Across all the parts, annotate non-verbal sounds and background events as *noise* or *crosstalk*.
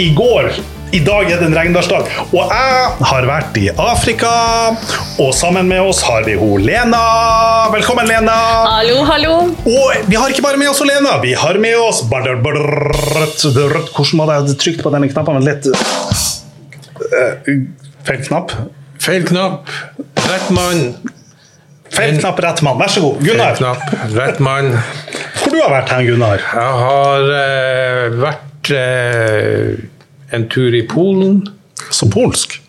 I, går. I dag er det en regnværsdag. Og jeg har vært i Afrika. Og sammen med oss har vi hun Lena. Velkommen, Lena. Hallo, hallo. Og vi har ikke bare med oss Lena, vi har med oss Hvordan var det jeg trykte på denne knappen? Litt Eh, Feil knapp? Feil knapp. Rett mann. Feil knapp, rett mann. Vær så god. Feil knapp. Rett mann. Hvor du har vært hen, Gunnar? Jeg har eh, vært eh, en tur i Polen. Så polsk?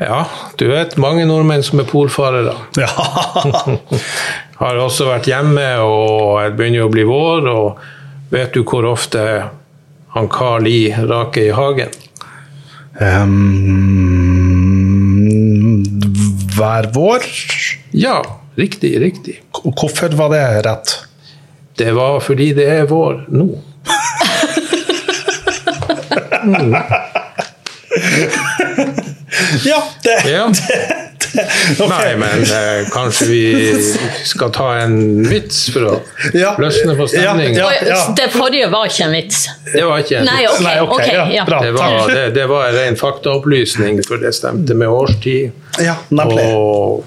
Ja, du vet mange nordmenn som er polfarere. *laughs* Ja. *laughs* Har også vært hjemme, og det begynner å bli vår. Og vet du hvor ofte han Carl I raker i hagen? Um, hver vår? Ja, riktig, riktig. Hvorfor var det rett? Det var fordi det er vår nå. Ja, det, Ja. ok. Nei, men eh, kanskje vi skal ta en vits for å Ja. løsne på stemningen? Ja. Det forrige var ikke en vits. Det var ikke en Nei, vits. ok. Nei, okay, okay, bra. Det var, det, det var en ren faktaopplysning, for det stemte med årstid. Ja. Og,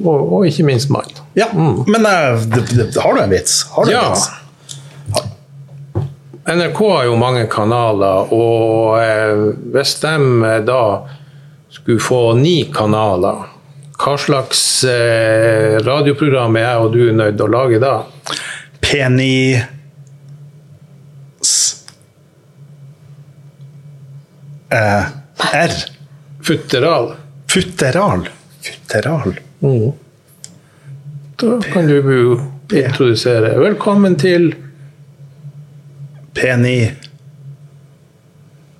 og, og ikke minst mann. Ja, men uh, har du en vits? Har du en vits? NRK har jo mange kanaler, og eh, hvis de eh, da skulle få ni kanaler, hva slags eh, radioprogram er jeg og du nødt til å lage da? Penis eh, R. Futteral. Futteral. Futteral. Da kan du introdusere. Velkommen til Peni...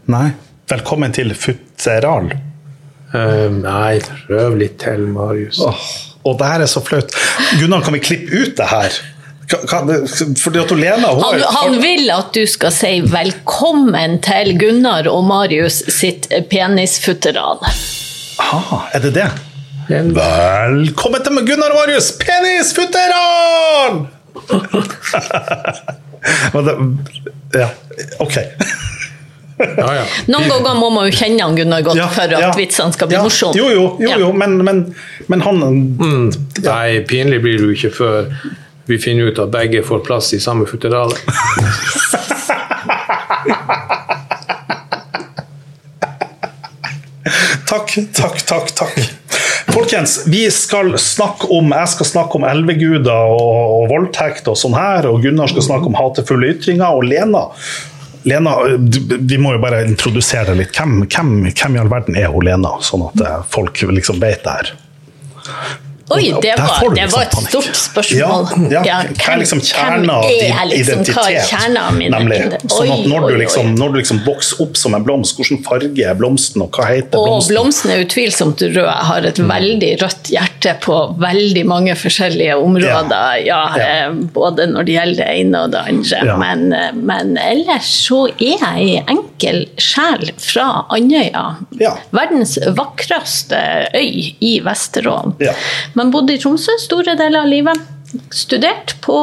Nei. Velkommen til Futseral. Eh, Nei, prøv litt til, Marius. Åh, og det her er så flaut. Gunnar, kan vi klippe ut det her? Ka- Kan, fordi at Lena hun Han, han vil at du skal si 'velkommen til Gunnar og Marius sitt penisfutteral'. Ah, er det det? En- Velkommen til Gunnar og Marius penisfutteral! Men det, ja, ok. Ja, ja. Noen ganger må man jo kjenne han Gunnar godt Ja, for at ja. vitsene skal bli Ja, morsomme. Jo, jo, jo, Ja. jo men, men, men han Nei, pinlig blir det jo ikke før vi finner ut at begge får plass i samme futterale. *laughs* Takk, takk, takk. takk. Folkens, vi skal snakke om, jeg skal snakke om elveguder og, og voldtekt og sånn her, og Gunnar skal snakke om hatefulle ytringer, og Lena Lena, vi må jo bare introdusere litt. Hvem, hvem, hvem i all verden er hun Lena, sånn at eh, folk liksom vet det her? Oi, det var, det liksom var et stort spørsmål. Ja, ja. Hva er liksom kjerna av din liksom, identitet? Hva er kjerna av min Nemlig. Sånn at når du, liksom, når du liksom vokser opp som en blomst, hvilken farge er blomsten, og hva heter Og blomsten? blomsten er utvilsomt rød. Jeg har et Mm. veldig rødt hjerte på veldig mange forskjellige områder. Ja, Ja. eh, Både når det gjelder det ene og det andre. Men, eh, men ellers så er jeg ei enkel sjel fra Andøya. Verdens vakreste øy i Vesterålen. Ja. Men bodde i Tromsø store deler av livet. Studert på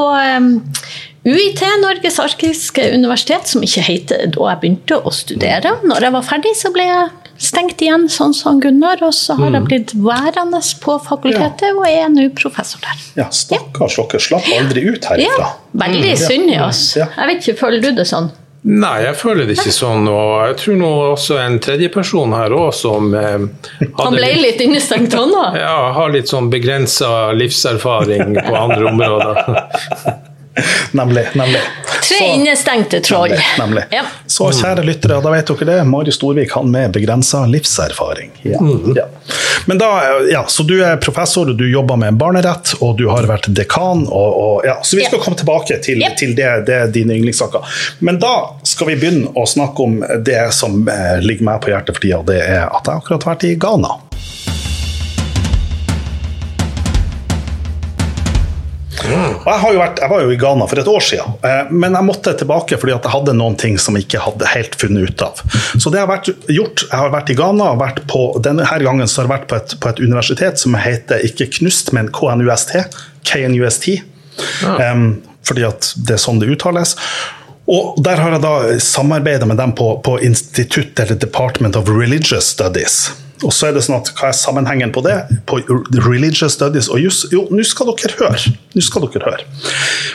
UiT, Norges arktiske universitet, som ikke heter da jeg begynte å studere. Når jeg var ferdig, så ble jeg stengt igjen, sånn som Gunnar, og så har Mm. jeg blitt værende på fakultetet og er nå professor der. Ja, stakkars dere slapp aldri ut herifra. Ja, veldig synd i oss. Jeg vet ikke, føler du det sånn? Nei, jeg føler det ikke sånn. Og jeg tror nå også en tredjeperson her òg som eh, Han ble litt innestengt, han da? ja, har litt sånn begrensa livserfaring på andre områder. *laughs* *laughs* Nemlig. nemlig. Tre innestengte troll. Nemlig, nemlig. Ja. Så kjære lyttere, da vet dere det. Mari Storvik han med begrensa livserfaring. Ja. Ja. Men da, ja, Så du er professor, du jobber med barnerett, og du har vært dekan. Og, og, ja, så vi skal Ja. komme tilbake til, Ja. til det, det er dine yndlingssaker. Men da skal vi begynne å snakke om det som eh, ligger meg på hjertet for tida, det er at jeg akkurat har vært i Ghana. Og jeg, har jo vært, jeg var jo i Ghana for et år siden, eh, men jeg måtte tilbake fordi at jeg hadde noen ting som jeg ikke hadde helt funnet ut av. Så det har vært gjort, jeg har vært i Ghana, og vært på, denne gangen så har jeg vært på et, på et universitet som heter ikke KNUST, men KNUST. KNUST. Um, fordi at det er sånn det uttales. Og Der har jeg da samarbeida med dem på, på institutt eller Department of Religious Studies. Og så er det sånn at Hva er sammenhengen på det? På religious studies og juss? Jo, nå skal dere høre. Nå skal dere høre.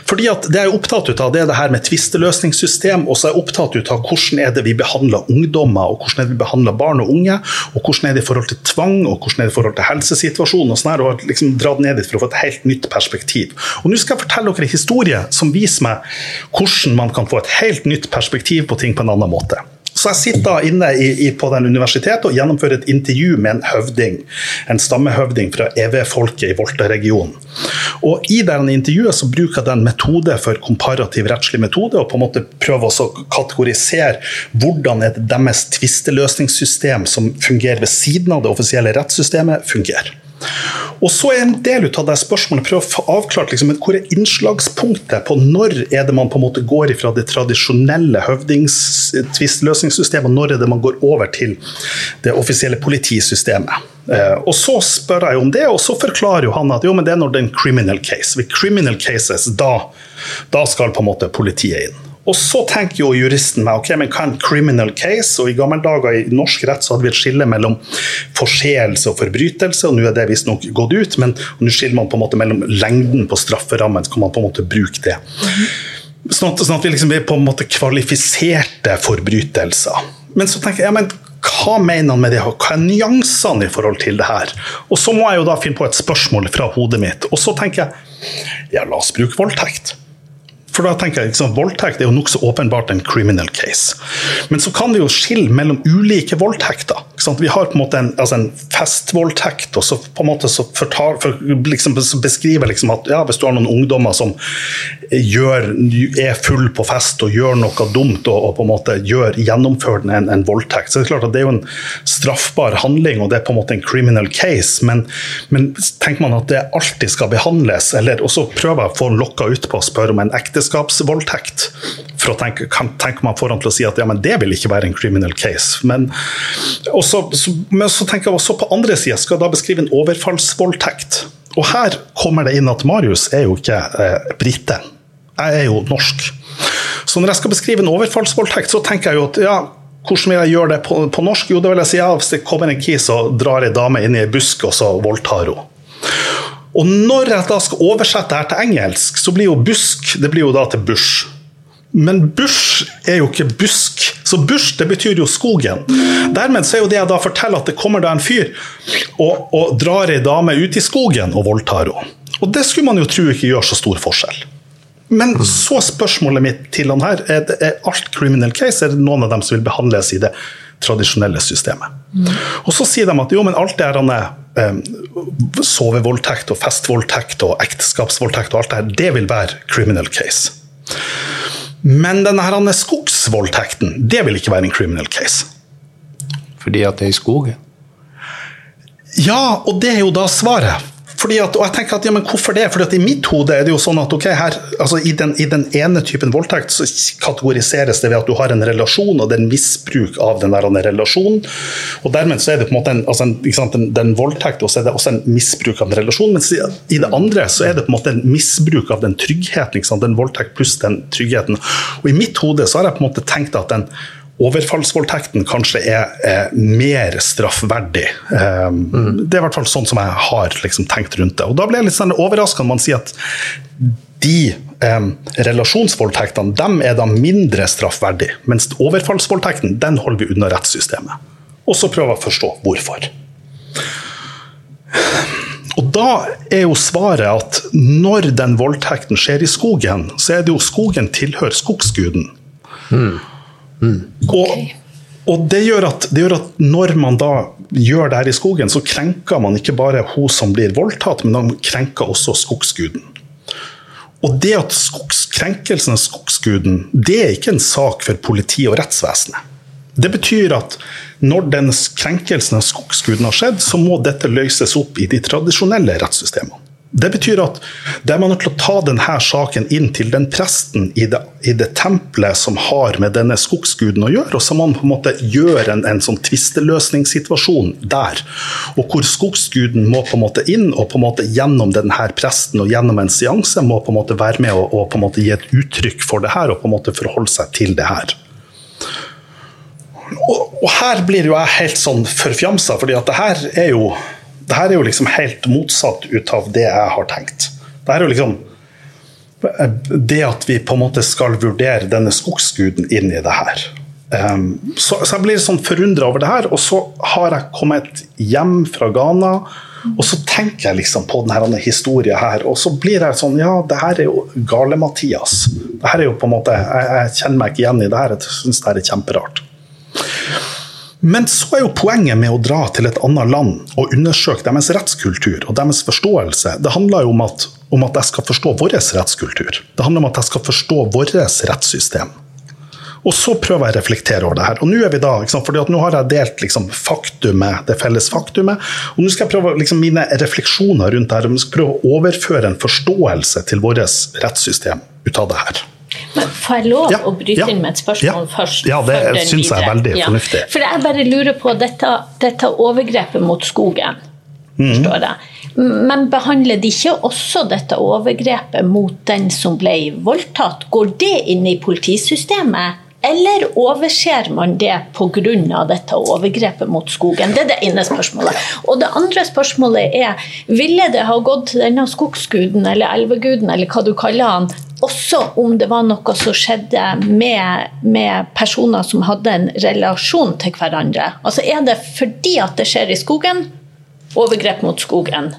Fordi at Det jeg er opptatt av, det er det her med tvisteløsningssystem, og så er jeg opptatt av hvordan er det vi behandler ungdommer, og hvordan er det vi behandler barn og unge, og hvordan er det i forhold til tvang, og hvordan er det i forhold til helsesituasjonen, og sånn her, og liksom dratt ned dit for å få et helt nytt perspektiv. Og Nå skal jeg fortelle dere en historie som viser meg hvordan man kan få et helt nytt perspektiv på ting på en annen måte. Så jeg sitter inne i, i, på den universitetet og gjennomfører et intervju med en høvding, en stammehøvding fra EV-folket i Volta-regionen. Og I det intervjuet så bruker jeg den metode for komparativ rettslig metode, og på en måte prøver å kategorisere hvordan et deres tvisteløsningssystem som fungerer ved siden av det offisielle rettssystemet, fungerer. Og så er en del av det spørsmålet prøve å få avklart liksom, hvor er innslagspunktet på når er det man på en måte går fra det tradisjonelle høvdingstvistløsningssystemet, og når er det man går over til det offisielle politisystemet. Eh, og Så spør jeg om det, og så forklarer jo han at jo, men det er når det er en criminal case. Ved criminal cases, da, da skal på en måte politiet inn. Og så tenker jo juristen meg ok, men hva er en criminal case? Og I gamle dager i norsk rett så hadde vi et skille mellom forseelse og forbrytelse, og nå er det visstnok gått ut, men nå skiller man på en måte mellom lengden på strafferammen, så kan man på en måte bruke det. Sånn at, sånn at vi liksom er på en måte kvalifiserte forbrytelser. Men så tenker jeg, ja, men hva mener han med det? Hva er nyansene i forhold til det her? Og så må jeg jo da finne på et spørsmål fra hodet mitt. Og så tenker jeg ja, la oss bruke voldtekt. For da tenker jeg liksom, Voldtekt er jo nokså åpenbart en criminal case. Men så kan vi jo skille mellom ulike voldtekter. Vi har på en måte en, altså en festvoldtekt, og så på en måte så fortar, for, liksom, beskriver liksom at ja, hvis du har noen ungdommer som gjør, er full på fest og gjør noe dumt og, og på en måte gjør, gjennomfører en, en, voldtekt, så det er klart at det er jo en straffbar handling og det er på en måte en criminal case. Men, men tenker man at det alltid skal behandles, eller også prøver jeg å få lokka utpå og spørre om en ekteskap ekteskapsvoldtekt. For å tenke, kan, tenker man foran til å si at ja, men det vil ikke være en criminal case. Men, også, så, men så tenker jeg også på andre sida, skal jeg da beskrive en overfallsvoldtekt. Og her kommer det inn at Marius er jo ikke eh, brite. Jeg er jo norsk. Så når jeg skal beskrive en overfallsvoldtekt, så tenker jeg jo at ja, hvordan vil jeg gjøre det på, på norsk? Jo, det vil jeg si ja, hvis det kommer en kis og drar ei dame inn i ei busk, og så voldtar hun. Og når jeg da skal oversette her til engelsk, så blir jo busk det blir jo da til bush. Men bush er jo ikke busk, så bush det betyr jo skogen. Dermed så er jo det jeg da forteller at det kommer da en fyr og, og drar ei dame ut i skogen og voldtar henne. Og det skulle man jo tro ikke gjør så stor forskjell. Men så spørsmålet mitt til han her, er, er alt criminal case, er det noen av dem som vil behandles i det tradisjonelle systemet? Mm. Og så sier de at jo, men alt det her eh, sovevoldtekt og festvoldtekt og ekteskapsvoldtekt og alt det her, det vil være criminal case. Men denne skogsvoldtekten, det vil ikke være en criminal case. Fordi at det er i skogen? Ja, og det er jo da svaret. Fordi at, og jeg tenker at, ja, men Hvorfor det? Fordi at I mitt hode er det jo sånn at ok, her, altså i, den, i den ene typen voldtekt så kategoriseres det ved at du har en relasjon, og det er en misbruk av den der relasjonen. og Dermed så er det på en måte en, altså en, sant, en, den voldtekt, og så er det også en misbruk av en relasjon. Mens i det andre så er det på en måte en misbruk av den tryggheten. Den voldtekt pluss den tryggheten. Og I mitt hode så har jeg på en måte tenkt at den overfallsvoldtekten kanskje er, er mer straffverdig. Um, mm. Det er i hvert fall sånn som jeg har liksom, tenkt rundt det. Og Da blir jeg litt sånn overraska når man sier at de um, relasjonsvoldtektene dem er da mindre straffverdig, mens overfallsvoldtekten den holder vi unna rettssystemet. Og så prøver jeg å forstå hvorfor. Og Da er jo svaret at når den voldtekten skjer i skogen, så er det jo skogen tilhører skogsguden. Mm. Mm. Okay. Og, og det, gjør at, det, gjør at, når man da gjør det her i skogen, så krenker man ikke bare hun som blir voldtatt, men man krenker også skogsguden. Og det at skogs, krenkelsen av skogsguden, det er ikke en sak for politi og rettsvesenet. Det betyr at når den krenkelsen av skogsguden har skjedd, så må dette løses opp i de tradisjonelle rettssystemene. Det betyr at det er nødt til å ta denne saken inn til den presten i det, i det tempelet som har med denne skogsguden å gjøre, og så må man på en måte gjøre en, en sånn tvisteløsningssituasjon der. Og hvor skogsguden må på en måte inn, og på en måte gjennom denne presten og gjennom en seanse må på en måte være med og, og på en måte gi et uttrykk for det her, og på en måte forholde seg til det her. Og, og her blir jo jeg helt sånn forfjamsa, fordi at det her er jo det her er jo liksom helt motsatt ut av det jeg har tenkt. Det her er jo liksom det at vi på en måte skal vurdere denne skogsguden inn i det her. Um, så, så, jeg blir sånn forundra over det her. Og så har jeg kommet hjem fra Ghana, og så tenker jeg liksom på denne historien her. Og så blir jeg sånn Ja, det her er jo Gale-Mathias. Det er jo på en måte, jeg, jeg kjenner meg ikke igjen i det her. Jeg syns det her er kjemperart. Men så er jo poenget med å dra til et annet land og undersøke deres rettskultur og deres forståelse, det handler jo om at, om at jeg skal forstå vår rettskultur. Det handler om at jeg skal forstå vårt rettssystem. Og så prøver jeg å reflektere over det her. Og nå er vi da, fordi at nå har jeg delt liksom, faktumet, det felles faktumet, og nå skal jeg prøve liksom, mine refleksjoner rundt det her, og skal prøve å overføre en forståelse til vårt rettssystem ut av det her. Men Får jeg lov ja, å bryte ja, inn med et spørsmål ja, først? Ja, det syns jeg er veldig fornuftig. For jeg bare lurer på dette, dette overgrepet mot skogen. Mm. Forstår jeg. Men behandler de ikke også dette overgrepet mot den som ble voldtatt? Går det inn i politisystemet? Eller overser man det pga. dette overgrepet mot skogen? Det er det ene spørsmålet. Og det andre spørsmålet er ville det ha gått til denne skogsguden eller elveguden eller hva du kaller han, også om det var noe som skjedde med, med, personer som hadde en relasjon til hverandre. Altså Er det fordi at det skjer i skogen, overgrep mot skogen?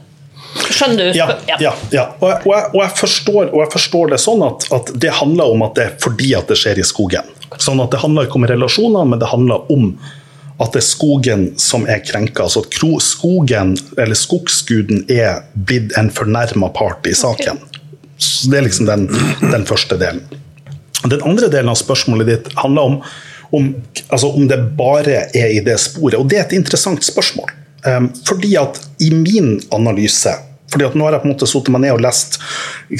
Skjønner du? Ja. ja, ja. Og, jeg, og, jeg, forstår, og, jeg, forstår, det sånn at, at, det handler om at det er fordi at det skjer i skogen. Sånn at Det handler ikke om relasjoner, men det handler om at det er skogen som er krenka. Altså at skogen, eller skogsguden, er blitt en fornærma part i saken. Så Det er liksom den, den, første delen. Den andre delen av spørsmålet ditt handler om, om, altså om det bare er i det sporet. Og det er et interessant spørsmål. Um, fordi at i min analyse fordi at nå har jeg på en måte satt meg ned og lest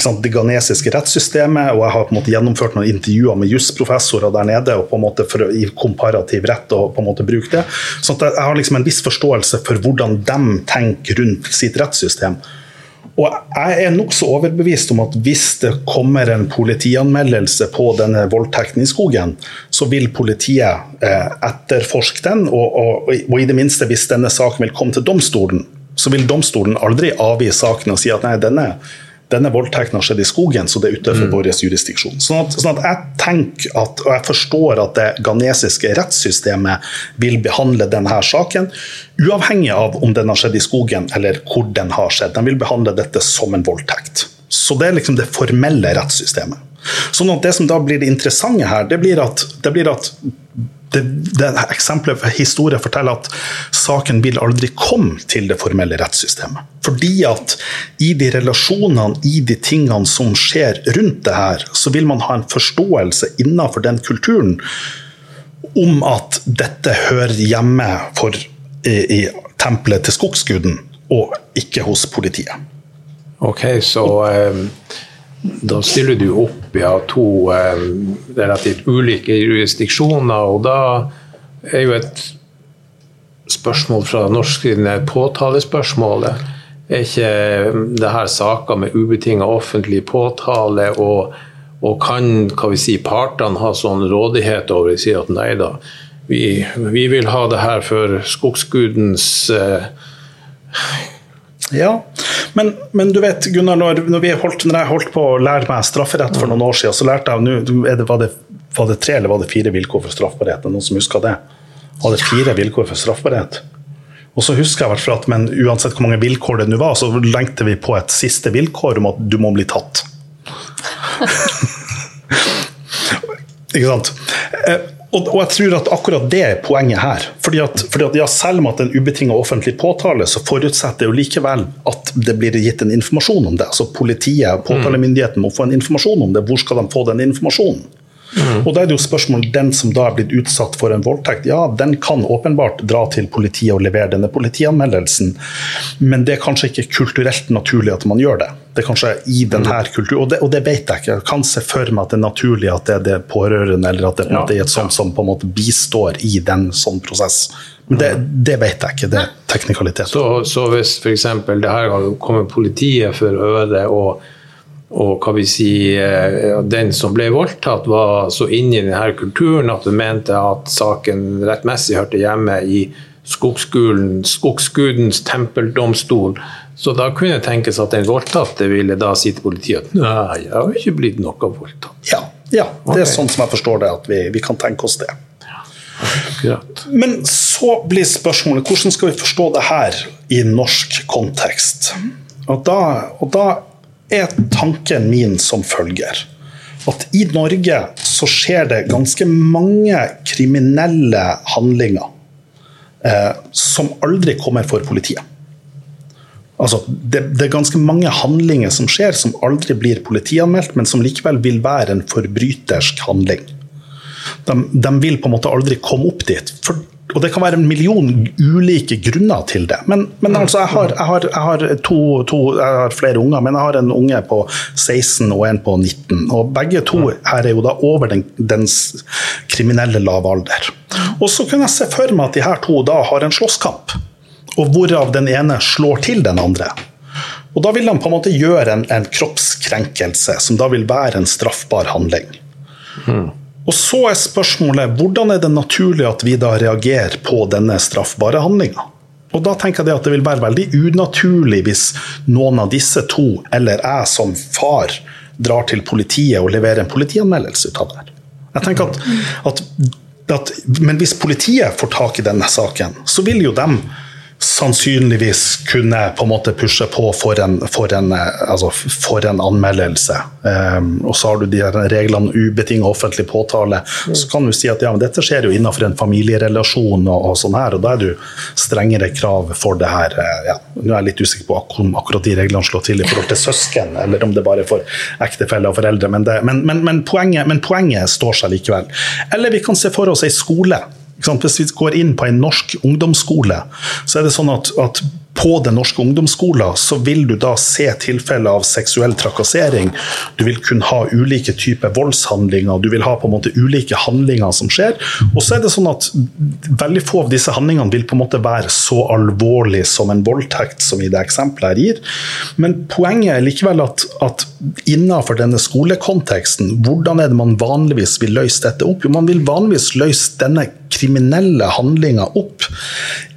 sant, det ghanesiske rettssystemet, og jeg har på en måte gjennomført noen intervjuer med jusprofessorer der nede og på en måte for, i komparativ rett og på en måte bruke det. Så jeg har liksom en viss forståelse for hvordan de tenker rundt sitt rettssystem. Og jeg er nokså overbevist om at hvis det kommer en politianmeldelse på denne voldtekten i skogen, så vil politiet eh, etterforske den, og, og, og, i det minste hvis denne saken vil komme til domstolen, så vil domstolen aldri avgi saken og si at nei, denne denne voldtekten har skjedd i skogen, så det er utenfor mm. vår jurisdiksjon. Sånn at, sånn at, jeg tenker at, og jeg forstår at det ghanesiske rettssystemet vil behandle denne saken, uavhengig av om den har skjedd i skogen eller hvor den har skjedd. De vil behandle dette som en voldtekt. Så det er liksom det formelle rettssystemet. Sånn at Det som da blir det interessante her, det blir at, det blir at det, det eksempelet historien forteller at saken vil aldri komme til det formelle rettssystemet. Fordi at i de relasjonene, i de tingene som skjer rundt det her, så vil man ha en forståelse innenfor den kulturen om at dette hører hjemme for, i, i tempelet til skogsguden, og ikke hos politiet. Ok, så eh, da stiller du opp ja, to eh, relativt ulike jurisdiksjoner, og da er jo et spørsmål fra norsk side påtalespørsmålet. Er ikke det her saker med ubetinga offentlig påtale, og, og kan hva vi si, partene ha sånn rådighet over å si at nei da, vi, vi, vil ha det her for skogsgudens eh, ja, men, men, du vet Gunnar, når, når, holdt, når, jeg holdt på å lære meg strafferett for noen år siden, så lærte jeg nå, var, det, var det tre eller var det fire vilkår for straffbarhet? Noen som husker det? Var det fire vilkår for straffbarhet? Og så husker jeg hvert at men Uansett hvor mange vilkår det nå var, så lengte vi på et siste vilkår om at du må bli tatt. *laughs* Ikke sant? Og, og, jeg tror at akkurat det er poenget her. Fordi at, fordi at ja, Selv om at en ubetinga offentlig påtale, så forutsetter jo likevel at det blir gitt en informasjon om det. Altså Politiet og påtalemyndigheten må få en informasjon om det. Hvor skal de få den informasjonen? Og da er det jo spørsmål den som da er blitt utsatt for en voldtekt, ja, den kan åpenbart dra til politiet og levere denne politianmeldelsen, men det er kanskje ikke kulturelt naturlig at man gjør det. Det er kanskje i denne kulturen, og det, og det vet jeg ikke. Jeg kan se for meg at det er naturlig at det er det pårørende, eller at det, en måte er et sånt som på en måte bistår i den sånn prosess. Men det, det vet jeg ikke. Det er teknikalitet. Så, så hvis f.eks. det her kommer politiet for øre, og, og hva vi si, eh, den som ble voldtatt, var så inne i denne kulturen at hun mente at saken rettmessig hørte hjemme i skogsgudens tempeldomstol, så da kunne det tenkes at den voldtatte ville da si til politiet at nei, jeg har ikke blitt noe voldtatt. Ja, ja det er sånn som jeg forstår det, at vi, vi kan tenke oss det. Akkurat. Men så blir spørsmålet hvordan skal vi forstå det her i norsk kontekst? Og da, og da er tanken min som følger. At i Norge så skjer det ganske mange kriminelle handlinger eh, som aldri kommer for politiet. Altså, det, det er ganske mange handlinger som skjer som aldri blir politianmeldt, men som likevel vil være en forbrytersk handling. De, de vil på en måte aldri komme opp dit. For, og det kan være en million ulike grunner til det. Men, men altså, jeg har, jeg har, jeg har, to, to, jeg har flere unger, men jeg har en unge på 16 og en på 19. Og begge to her er jo da over den, dens kriminelle lave alder. Og så kunne jeg se for meg at de her to da har en slåsskamp, og hvorav den ene slår til den andre. Og da vil han på en måte gjøre en, en kroppskrenkelse, som da vil være en straffbar handling. Og så er spørsmålet hvordan er det naturlig at vi da reagerer på denne straffbare handlinga? Og da tenker jeg at det vil være veldig unaturlig hvis noen av disse to, eller jeg som far, drar til politiet og leverer en politianmeldelse ut av det. Jeg tenker at, at, at, Men hvis politiet får tak i denne saken, så vil jo dem sannsynligvis kunne på en måte pushe på for en, for en, eh, altså for en anmeldelse. Um, og så har du de reglene ubetinget offentlig påtale. Så kan du si at ja, dette skjer jo innenfor en familierelasjon, og, og sånn her, og da er du strengere krav for det her. eh, Ja. Nå er jeg litt usikker på om akkurat de reglene slår til i forhold til søsken, eller om det bare er for ektefelle og foreldre, men, det, men, men, men, poenget, men poenget står seg likevel. Eller vi kan se for oss ei skole. Hvis vi går inn på en norsk ungdomsskole, så er det sånn at, at på den norske ungdomsskolen så vil du da se tilfeller av seksuell trakassering. Du vil kunne ha ulike typer voldshandlinger, du vil ha på en måte ulike handlinger som skjer. Og så er det sånn at veldig få av disse handlingene vil på en måte være så alvorlig som en voldtekt, som i det eksempelet her gir. Men poenget er likevel at, at innenfor denne skolekonteksten, hvordan er det man vanligvis vil løse dette opp? Jo, man vil vanligvis løse denne kriminelle handlinga opp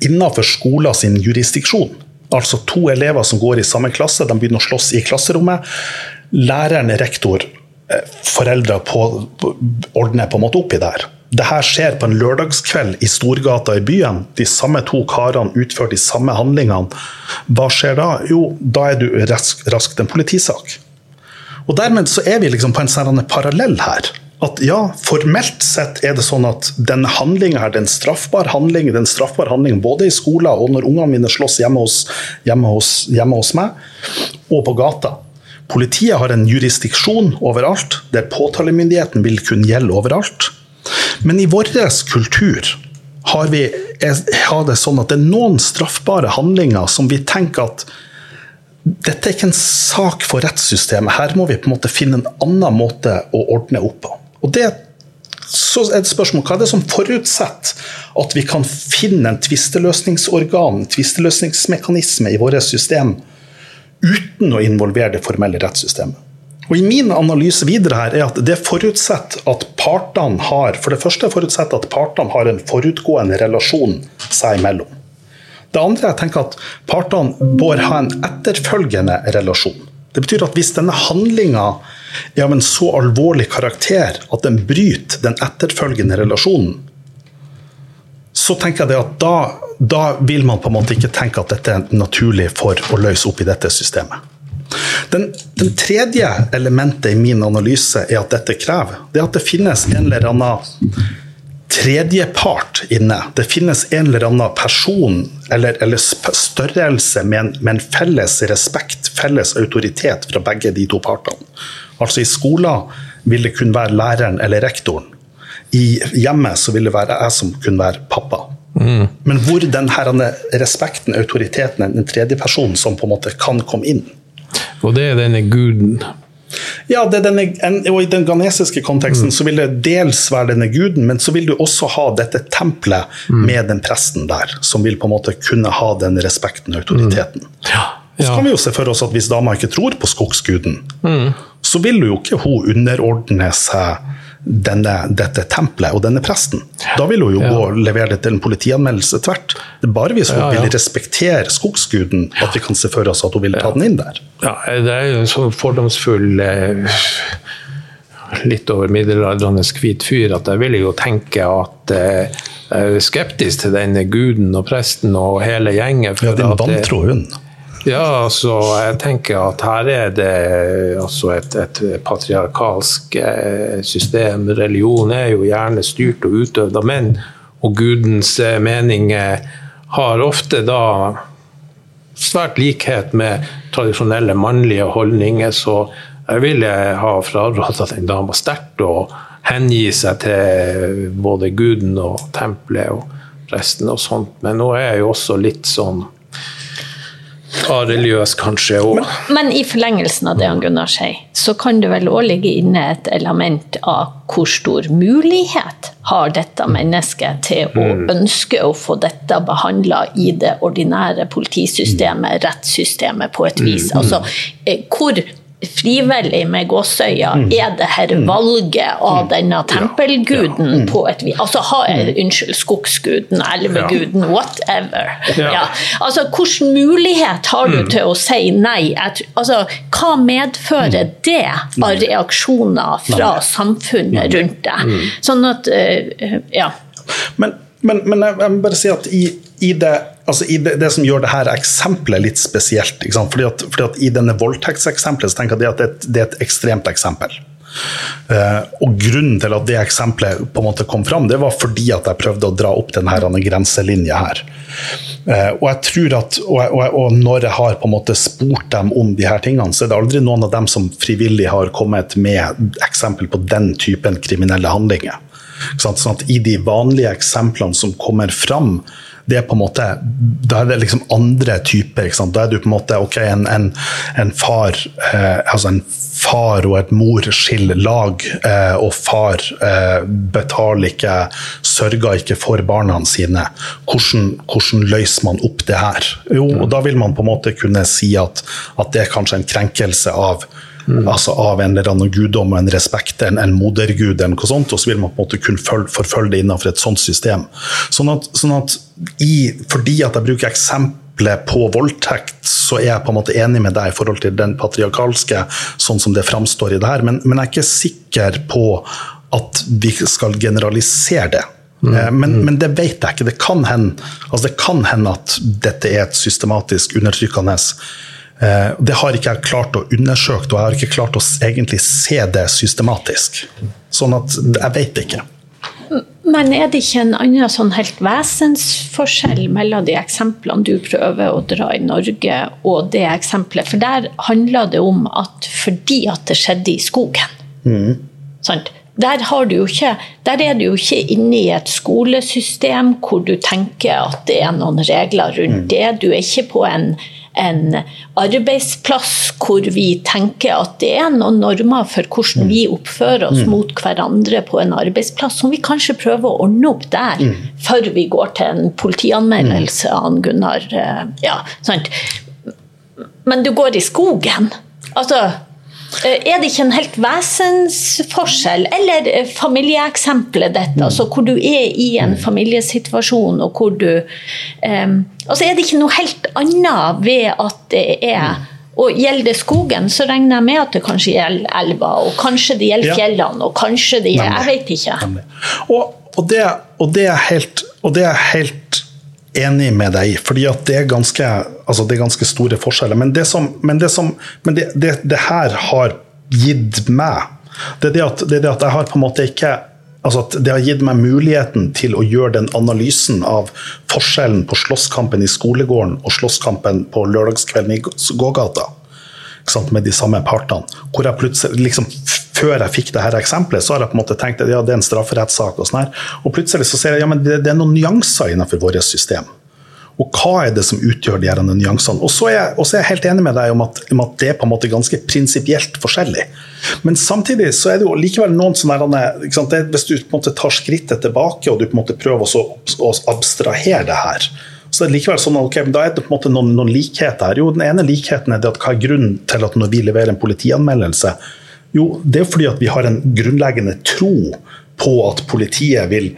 innenfor skolen sin jurisdiksjon. Altså to elever som går i samme klasse, de begynner å slåss i klasserommet. Læreren, rektor, eh, foreldre på, ordner på en måte opp i det her. Det her skjer på en lørdagskveld i Storgata i byen. De samme to karene utfører de samme handlingene. Hva skjer da? Jo, da er du rask, raskt en politisak. Og dermed så er vi liksom på en sånn parallell her. At ja, formelt sett er det sånn at den handlinga her, den straffbare handling, den straffbar handling både i skolen og når ungene mine slåss hjemme hos, hjemme, hos, hjemme hos meg, og på gata. Politiet har en jurisdiksjon overalt, der påtalemyndigheten vil kunne gjelde overalt. Men i vår kultur har vi har det sånn at det er noen straffbare handlinger som vi tenker at dette er ikke en sak for rettssystemet. Her må vi på en måte finne en annen måte å ordne opp på. Og det, så er det spørsmål, Hva er det som forutsetter at vi kan finne en tvisteløsningsorgan, en tvisteløsningsmekanisme i vårt system, uten å involvere det formelle rettssystemet? Og i Min analyse videre her er at det forutsetter at partene har for det første forutsetter at partene har en forutgående relasjon seg imellom. Det andre jeg tenker at partene bør ha en etterfølgende relasjon. Det betyr at hvis denne handlinga er av en så alvorlig karakter at den bryter den etterfølgende relasjonen, så tenker jeg at da, da vil man på en måte ikke tenke at dette er naturlig for å løse opp i dette systemet. Den, den tredje elementet i min analyse er at dette krever, det er at det finnes en eller annen tredjepart inne. Det finnes en eller annen person eller, eller størrelse med en, med en felles respekt, felles autoritet fra begge de to partene. Altså I skolen vil det kun være læreren eller rektoren. I hjemmet så vil det være jeg som kunne være pappa. Men hvor den her respekten, autoriteten, den tredje personen som på en måte kan komme inn. Og det er denne guden. Ja, denne, og I den ghanesiske konteksten så vil det dels være denne guden, men så vil du også ha dette tempelet med den presten der, som vil på en måte kunne ha den respekten og autoriteten. Ja. Så kan vi jo se for oss at Hvis dama ikke tror på skogsguden, så vil jo ikke hun underordne seg denne, dette tempelet og denne presten. Da vil hun jo Ja. gå og levere det til en politianmeldelse tvert. Det er bare hvis hun Ja, ja. vil respektere skogsguden at vi kan se for oss at hun vil ta den inn der. Ja, det er jo en sånn fordomsfull eh, litt over middelaldrende hvit fyr at jeg vil jo tenke at eh, jeg er skeptisk til denne guden og presten og hele gjengen. Ja, din det- vantro hund. Ja, altså, jeg tenker at her er det altså et, et patriarkalsk eh, system. Religion er jo gjerne styrt og utøvd av menn, og gudens eh, mening eh, har ofte da svært likhet med tradisjonelle mannlige holdninger, så jeg ville ha frarådet at en dame sterkt å hengi seg til både guden og tempelet og presten og sånt, men nå er jeg jo også litt sånn religiøs, kanskje. Og, Men i forlengelsen av det han Gunnar sier, så kan det vel òg ligge inne et element av hvor stor mulighet har dette mennesket til å ønske å få dette behandla i det ordinære politisystemet, rettssystemet, på et vis. Altså, eh, hvor frivillig med gåsøya er det her valget av denne tempelguden på et vis? Altså, ha, unnskyld, skogsguden, elveguden, whatever. Ja. Ja. Altså, hvilken mulighet har du til å si nei? Altså, hva medfører det av reaksjoner fra samfunnet rundt deg? Sånn at eh, Ja. Men, men, men jeg, jeg må bare si at i, i, det, altså i det, det som gjør det her eksempelet litt spesielt? Fordi, at, fordi at I denne voldtektseksempelet så tenker jeg at det, er et, det er et ekstremt eksempel. Uh, og Grunnen til at det eksempelet på en måte kom fram, det var fordi at jeg prøvde å dra opp denne grenselinja her. Uh, og jeg tror at, og, og, og når jeg har på en måte spurt dem om de her tingene, så er det aldri noen av dem som frivillig har kommet med eksempel på den typen kriminelle handlinger. Sånn at I de vanlige eksemplene som kommer fram, det er på en måte, da er det liksom andre typer. Da er du på en måte ok, en, en, en far eh, altså en far og et mor skiller lag, eh, og far eh, betaler ikke, sørger ikke for barna sine. Hvordan, hvordan løser man opp det her? Jo, og da vil man på en måte kunne si at, at det er kanskje en krenkelse av Altså av en eller annen guddom og en respekt, en, en modergud, eller noe sånt, og så vil man på en måte kunne følge, forfølge det innenfor et sånt system. Sånn at, sånn at i, fordi at jeg bruker eksempler på voldtekt, så er jeg på en måte enig med deg i forhold til den patriarkalske, sånn som det framstår i det her, men, men jeg er ikke sikker på at vi skal generalisere det. Mm. Men, men det vet jeg ikke. Det kan, hende, altså det kan hende at dette er et systematisk undertrykkende Eh, Det har ikke jeg klart å undersøke, og jeg har ikke klart å egentlig se det systematisk. Sånn at jeg vet ikke. Men er det ikke en annen sånn helt vesensforskjell mellom de eksemplene du prøver å dra i Norge, og det eksempelet? For der handler det om at fordi at det skjedde i skogen. Sant? Der, har du jo ikke, der er du jo ikke inne i et skolesystem hvor du tenker at det er noen regler rundt det. Du er ikke på en, en arbeidsplass hvor vi tenker at det er noen normer for hvordan vi oppfører oss mot hverandre på en arbeidsplass, som vi kanskje prøver å ordne opp der, før vi går til en politianmeldelse av Gunnar. eh, Ja, sant? Men du går i skogen. Altså, er det ikke en helt vesensforskjell? Eller eh, familieeksempelet dette, altså hvor du er i en familiesituasjon, og hvor du um, Altså, er det ikke noe helt annet ved at det er og Gjelder det skogen, så regner jeg med at det kanskje gjelder elva, og kanskje det gjelder fjellene, og kanskje det gjelder Jeg vet ikke. Og, og, det, og, det helt, og det er helt enig med deg i, fordi det er ganske, altså det er ganske store forskjeller. Men det, som, men det, som, men det, det, her har gitt meg, det er at, det er det at jeg har på en måte ikke altså at Det har gitt meg muligheten til å gjøre den analysen av forskjellen på slåsskampen i skolegården og slåsskampen på lørdagskvelden i gågata. med de samme partene. Hvor jeg plutselig liksom før jeg fikk det her eksempelet, så har jeg på en måte tenkt at ja, det er en strafferettssak. Og sånn her. Og plutselig så ser jeg ja, men det, det er noen nyanser innenfor vårt system. Og hva er det som utgjør de her nyansene? Og så jeg, er jeg helt enig med deg om at, om at, det er på en måte ganske prinsipielt forskjellig. Men samtidig så er det jo likevel noen sånne Hvis du på en måte tar skrittet tilbake og du på en måte prøver å, å abstrahere det her, så er det likevel sånn okay, da er det på en måte noen, noen likheter her. Jo, Den ene likheten er det at hva er grunnen til at når vi leverer en politianmeldelse, jo, det er fordi at vi har en grunnleggende tro på at politiet vil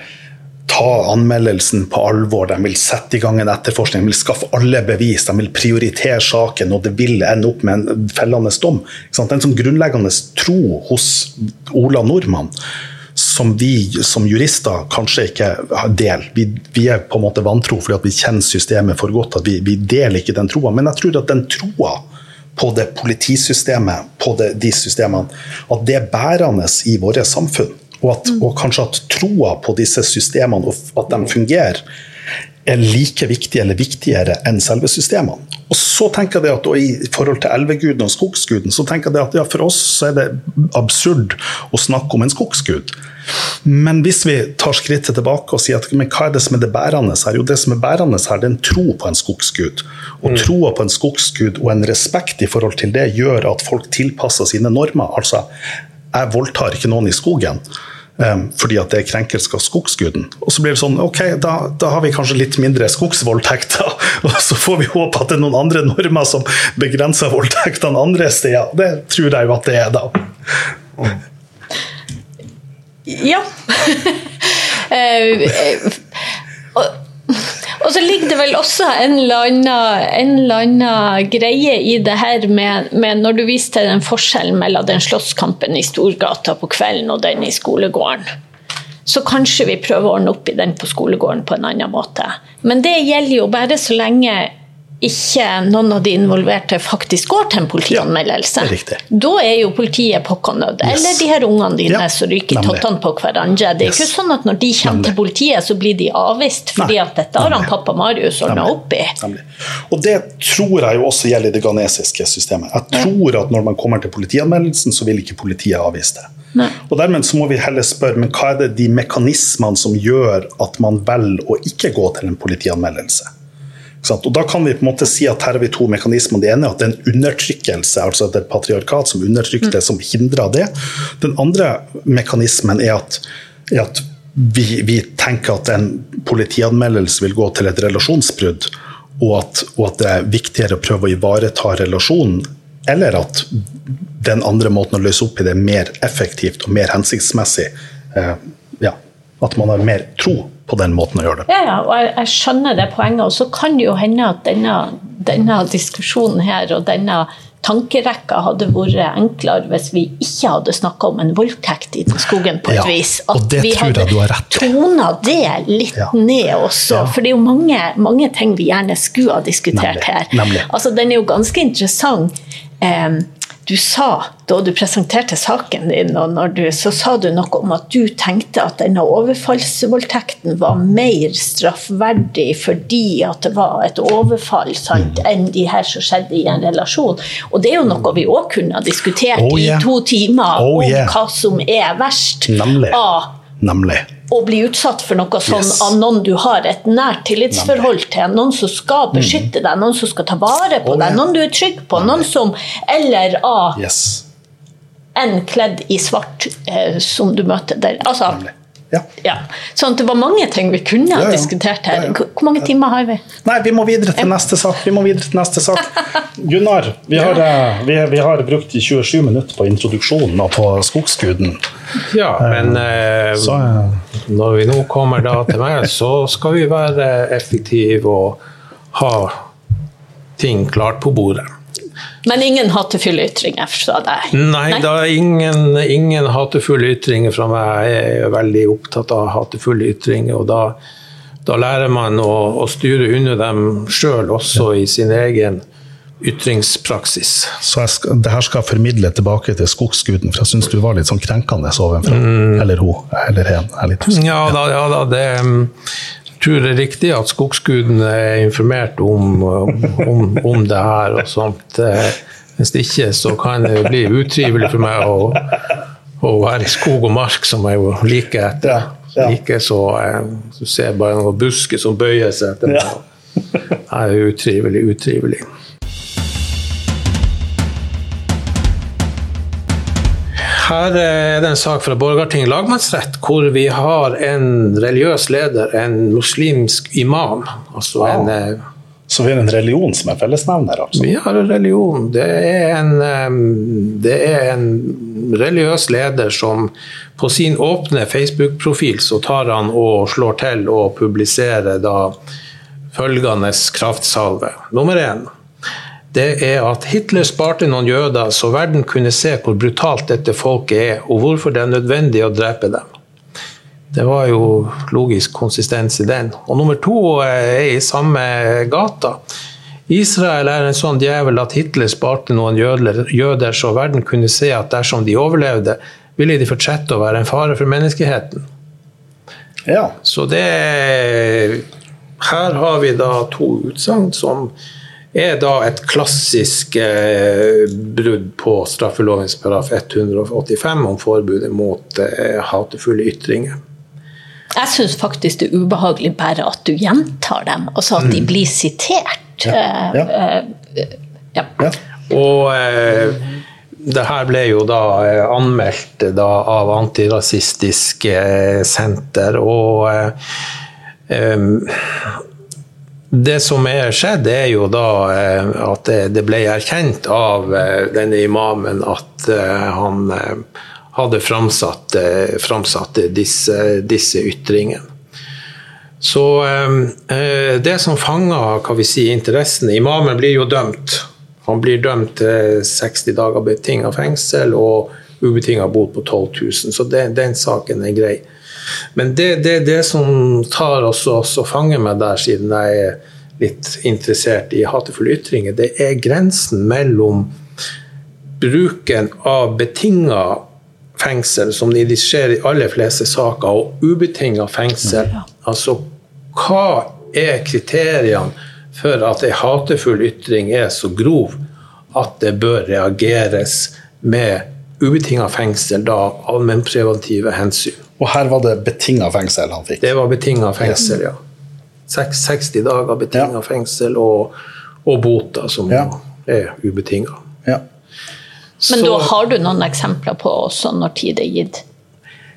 ta anmeldelsen på alvor, de vil sette i gang en etterforskning, de vil skaffe alle bevis, de vil prioritere saken, og det vil ende opp med en fellende dom. Det er en sånn grunnleggende tro hos Ola Nordmann som vi som jurister kanskje ikke deler. Vi, vi, er på en måte vantro fordi vi kjenner systemet for godt. at Vi, vi deler ikke den troa. Men jeg tror at den troa på det politisystemet, på det, de systemene, at det er bærende i våre samfunn. Og, at, og kanskje at troa på disse systemene, og at de fungerer, er like viktig eller viktigere enn selve systemene. Og så tenker jeg at I forhold til elveguden og skogsguden så tenker jeg at ja, for oss er det absurd å snakke om en skogsgud. Men hvis vi tar skrittet tilbake og sier at men hva er det som er det bærende her? Jo, det som er bærende her, det er en tro på en skogsgud. Og mm. troa på en skogsgud og en respekt i forhold til det gjør at folk tilpasser sine normer. Altså, jeg voldtar ikke noen i skogen. Um, fordi at det er krenkelse av skogsguden. Og så blir det sånn, ok, da, da, har vi kanskje litt mindre skogsvoldtekter. *laughs* Og så får vi håpe at det er noen andre normer som begrenser voldtektene andre steder. Det tror jeg jo at det er, da. Ja. *laughs* og så ligger det vel også en eller annen, greie i det her med, med, Når du viser til den forskjellen mellom den slåsskampen i Storgata på kvelden og den i skolegården. Så kanskje vi prøver å ordne opp i den på skolegården på en annen måte. Men det gjelder jo bare så lenge ikke noen av de involverte faktisk går til en politianmeldelse. Ja, da er jo politiet påkonnødd. Yes. Eller de her ungene dine ja, som ryker tottene på hverandre. Det er yes. ikke sånn at når de kommer nemlig. til politiet, så blir de avvist, fordi Nei. at dette har han pappa Marius ordna opp i. Nemlig. Og det tror jeg jo også gjelder det ghanesiske systemet. Jeg tror at når man kommer til politianmeldelsen, så vil ikke politiet avvise det. Nei. Og Dermed så må vi heller spørre men hva er det de mekanismene som gjør at man velger å ikke gå til en politianmeldelse. Og Da kan vi på en måte si at her har vi to mekanismer. Det ene er at det er en undertrykkelse, altså det er et patriarkat som undertrykker det, som hindrer det. Den andre mekanismen er at, er at vi, vi, tenker at en politianmeldelse vil gå til et relasjonsbrudd, og at, og at det er viktigere å prøve å ivareta relasjonen, eller at den andre måten å løse opp i det er mer effektivt og mer hensiktsmessig. Eh, ja, at man har mer tro på den måten å gjøre det. Ja, ja og jeg, jeg, skjønner det poenget. Og så kan det jo hende at denne, denne diskusjonen her og denne tankerekka hadde vært enklere hvis vi ikke hadde snakka om en voldtekt i skogen på et ja, vis. At vi hadde tona det litt ja. ned også. Ja. For det er jo mange, mange, ting vi gjerne skulle ha diskutert nemlig, her. Nemlig. Altså, den er jo ganske interessant. Um, du sa da du presenterte saken din, du, så sa du noe om at du tenkte at denne overfallsvoldtekten var mer straffverdig fordi at det var et overfall sant, mm. enn de her som skjedde i en relasjon. Og det er jo noe vi òg kunne ha diskutert oh, yeah. i to timer, oh, om yeah. hva som er verst. Nemlig. av Nemlig. Å bli utsatt for noe sånn yes. av noen du har et nært tillitsforhold til, noen som skal beskytte deg, noen som skal ta vare på oh, deg, noen du er trygg på, Nei. noen som Eller av yes. en kledd i svart eh, som du møter der. Altså, Nemlig. Ja. ja. Sånn det var mange ting vi kunne ha ja, ja. diskutert her. Hvor mange timer har vi? Nei, Vi må videre til neste sak. Vi må videre til neste sak. *laughs* Gunnar, vi har, eh, vi, vi har brukt 27 minutter på introduksjonen og på skogsguden. Ja, men eh, så, når vi nå kommer da til meg, så skal vi være effektive og ha ting klart på bordet. Men ingen hatefulle ytringer fra deg? Nei, Nei? da ingen, ingen hatefulle ytringer fra meg. Jeg er veldig opptatt av hatefulle ytringer. og da, da lærer man å, å styre under dem sjøl, også i sin egen ytringspraksis. Så skal, det her skal formidle tilbake til skogsguden, for jeg syns du var litt sånn krenkende ovenfra. Mm. Eller hun, eller hen. Ja da, ja da, det tror det er riktig at skogsguden er informert om, om, om det her og sånt. Eh, hvis ikke så kan det bli utrivelig for meg å, å være i skog og mark, som jeg jo liker etter. Ja. Ikke så eh, Du ser bare noen busker som bøyer seg etter meg. Det er utrivelig, utrivelig. Her er det en sak fra Borgarting lagmannsrett, hvor vi har en religiøs leder, en muslimsk imam. Altså Wow. en eh, Så vi har en religion som er fellesnevner, altså. Vi har en religion. Det er en, det er en religiøs leder som på sin åpne Facebook-profil så tar han og slår til og publiserer da følgende kraftsalve. Nummer én. Det er at Hitler sparte noen jøder så verden kunne se hvor brutalt dette folket er, og hvorfor det er nødvendig å drepe dem. Det var jo logisk konsistens i den. Og nummer to eh, er i samme gata. Israel er en sånn djevel at Hitler sparte noen jøder, jøder så verden kunne se at dersom de overlevde, ville de fortsette å være en fare for menneskeheten. Ja. Så det Her har vi da to utsagn som er da et klassisk eh, brudd på straffelovens paragraf 185 om forbudet mot eh, hatefulle ytringer. Jeg syns faktisk det er ubehagelig bare at du gjentar dem, altså at de blir sitert. Ja, ja. Eh, eh, ja. ja. Og eh, det her ble jo da eh, anmeldt da, av Antirasistisk eh, Senter, og eh, det som er skjedd, er jo da eh, at det, ble erkjent av eh, denne imamen at eh, han hadde framsatt, framsatt disse, disse ytringene. Så det som fanger hva vi si, interessen Imamen blir jo dømt. Han blir dømt til 60 dager betinga fengsel og ubetinga bot på 12 000, så den, den saken er grei. Men det, det, det som tar oss og fanger meg der, siden jeg er litt interessert i hatefulle ytringer, det er grensen mellom bruken av betinga fengsel, som det skjer i aller fleste saker, og ubetinga fengsel. Altså, hva er kriteriene for at en hatefull ytring er så grov at det bør reageres med ubetinga fengsel, da allmennpreventive hensyn? Og her var det betinga fengsel han fikk. Det var betinga fengsel, ja. 60 dager betinga Ja. fengsel og, og bota, som Ja. er ubetinga. Ja. Men da har du noen eksempler på også når tid er gitt?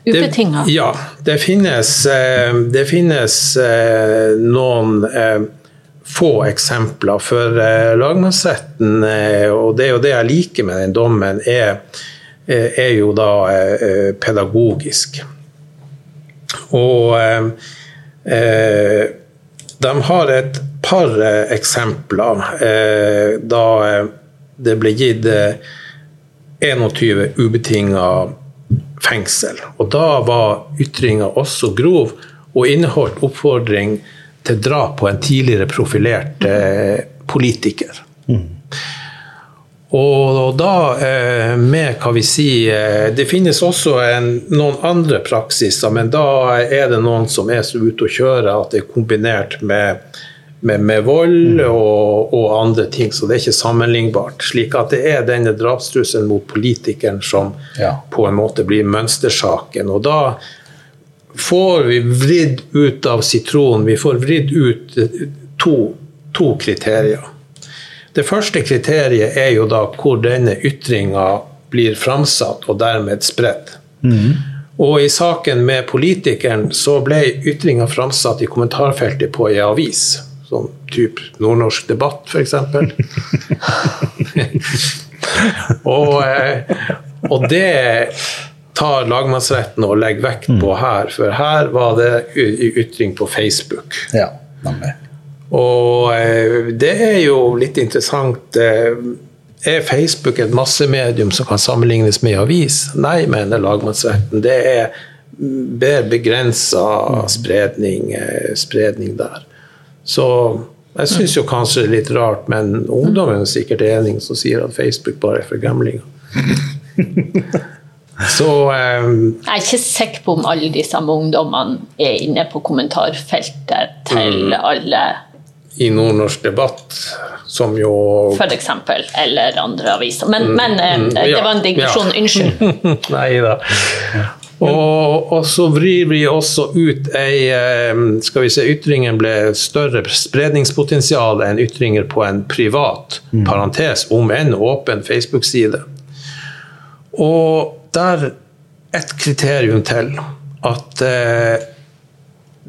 Ubetinga? Det, ja, det finnes, eh, det finnes eh, noen eh, få eksempler. For lagmannsretten, og det er jo det jeg liker med den dommen, er, er jo da pedagogisk. Og eh, eh, de har et par eh, eksempler eh, da eh, det ble gitt eh, 21 ubetinga fengsel. Og da var ytringa også grov og inneholdt oppfordring til drap på en tidligere profilert eh, politiker. Og da eh, med hva vi sier Det finnes også en, noen andre praksiser, men da er det noen som er så ute å kjøre at det er kombinert med, med, med vold og, og andre ting, så det er ikke sammenlignbart. Slik at det er denne drapstrusselen mot politikeren som Ja. på en måte blir mønstersaken. Og da får vi vridd ut av sitronen, vi får vridd ut eh, to, to kriterier. Det første kriteriet er jo da hvor denne ytringa blir framsatt og dermed spredt. Og i saken med politikeren så ble ytringa framsatt i kommentarfeltet på ei avis. Sånn type Nordnorsk debatt, f.eks. *laughs* og, eh, og det tar lagmannsretten og legger vekt på her, for her var det ytring på Facebook. ja. Nemlig. Og eh, det er jo litt interessant. eh, Er Facebook et massemedium som kan sammenlignes med avis? Nei, mener lagmannsretten. Det er mer begrensa spredning, eh, spredning der. Så jeg syns jo kanskje det er litt rart, men ungdommen er sikkert enig som sier at Facebook bare er for gamlinger. *laughs* Så um, Jeg er ikke sikker på om alle de samme ungdommene er inne på kommentarfeltet til alle i Nordnorsk debatt, som jo For eksempel. Eller andre aviser. Men, men eh, mm, det ja, var en digresjon. ja. Unnskyld. *laughs* Nei da. Og, og så vrir vi også ut ei Skal vi se, ytringen ble større spredningspotensial enn ytringer på en privat parentes, om en åpen Facebook-side. Og der et kriterium til. At eh,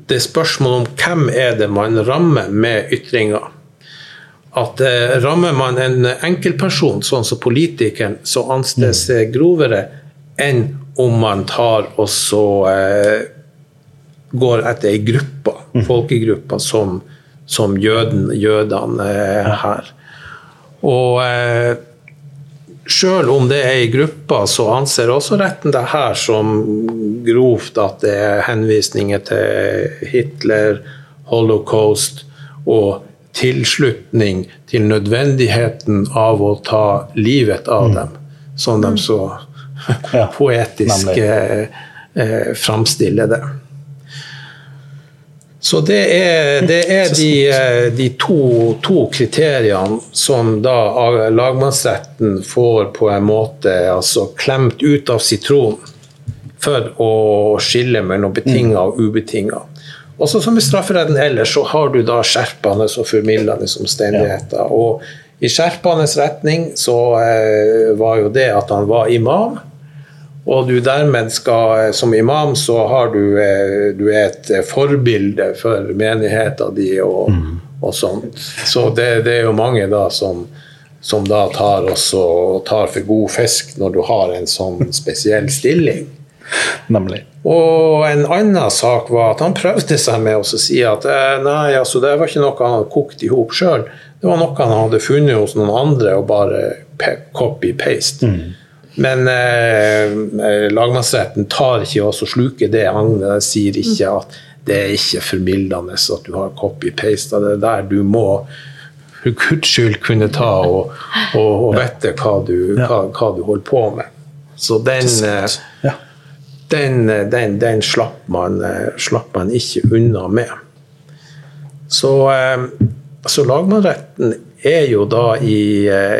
det er spørsmål om hvem er det man rammer med ytringer. At eh, rammer man en enkeltperson, sånn som politikeren, så anses det grovere enn om man tar og så eh, går etter ei gruppe, folkegruppa, som, som jøden, jødene eh, her. Og eh, Sjøl om det er i gruppa, så anser også retten det her som grovt at det er henvisninger til Hitler, holocaust og tilslutning til nødvendigheten av å ta livet av dem, som de så Ja, poetisk eh, eh, framstiller det. Så det er, det er de, eh, de to, to kriteriene som da lagmannsretten får på en måte altså klemt ut av sitronen for å skille mellom betinga og ubetinga. Også som i strafferetten ellers, så har du da skjerpende og formildende omstendigheter. Og i skjerpende retning så eh, var jo det at han var imam. Og du dermed skal, som imam, så har du, eh, du er et eh, forbilde for menigheten din og, og sånt. Så det, det er jo mange da som, som da tar, også, tar for god fisk når du har en sånn *laughs* spesiell stilling. Nemlig. Og en annen sak var at han prøvde seg med å si at eh, nei, altså det var ikke noe han hadde kokt i hop sjøl. Det var noe han hadde funnet hos noen andre og bare copy-paste. Men eh, lagmannsretten tar ikke oss og sluker det agnet. Sier ikke at det er ikke formildende at du har copy-pasta. Det er der du må for guds skyld kunne ta og, og, og vite hva du, hva, hva du holder på med. Så den eh, den, den, den slapp, man, eh, slapp man ikke unna med. Så, eh, så lagmannsretten er jo da i, eh,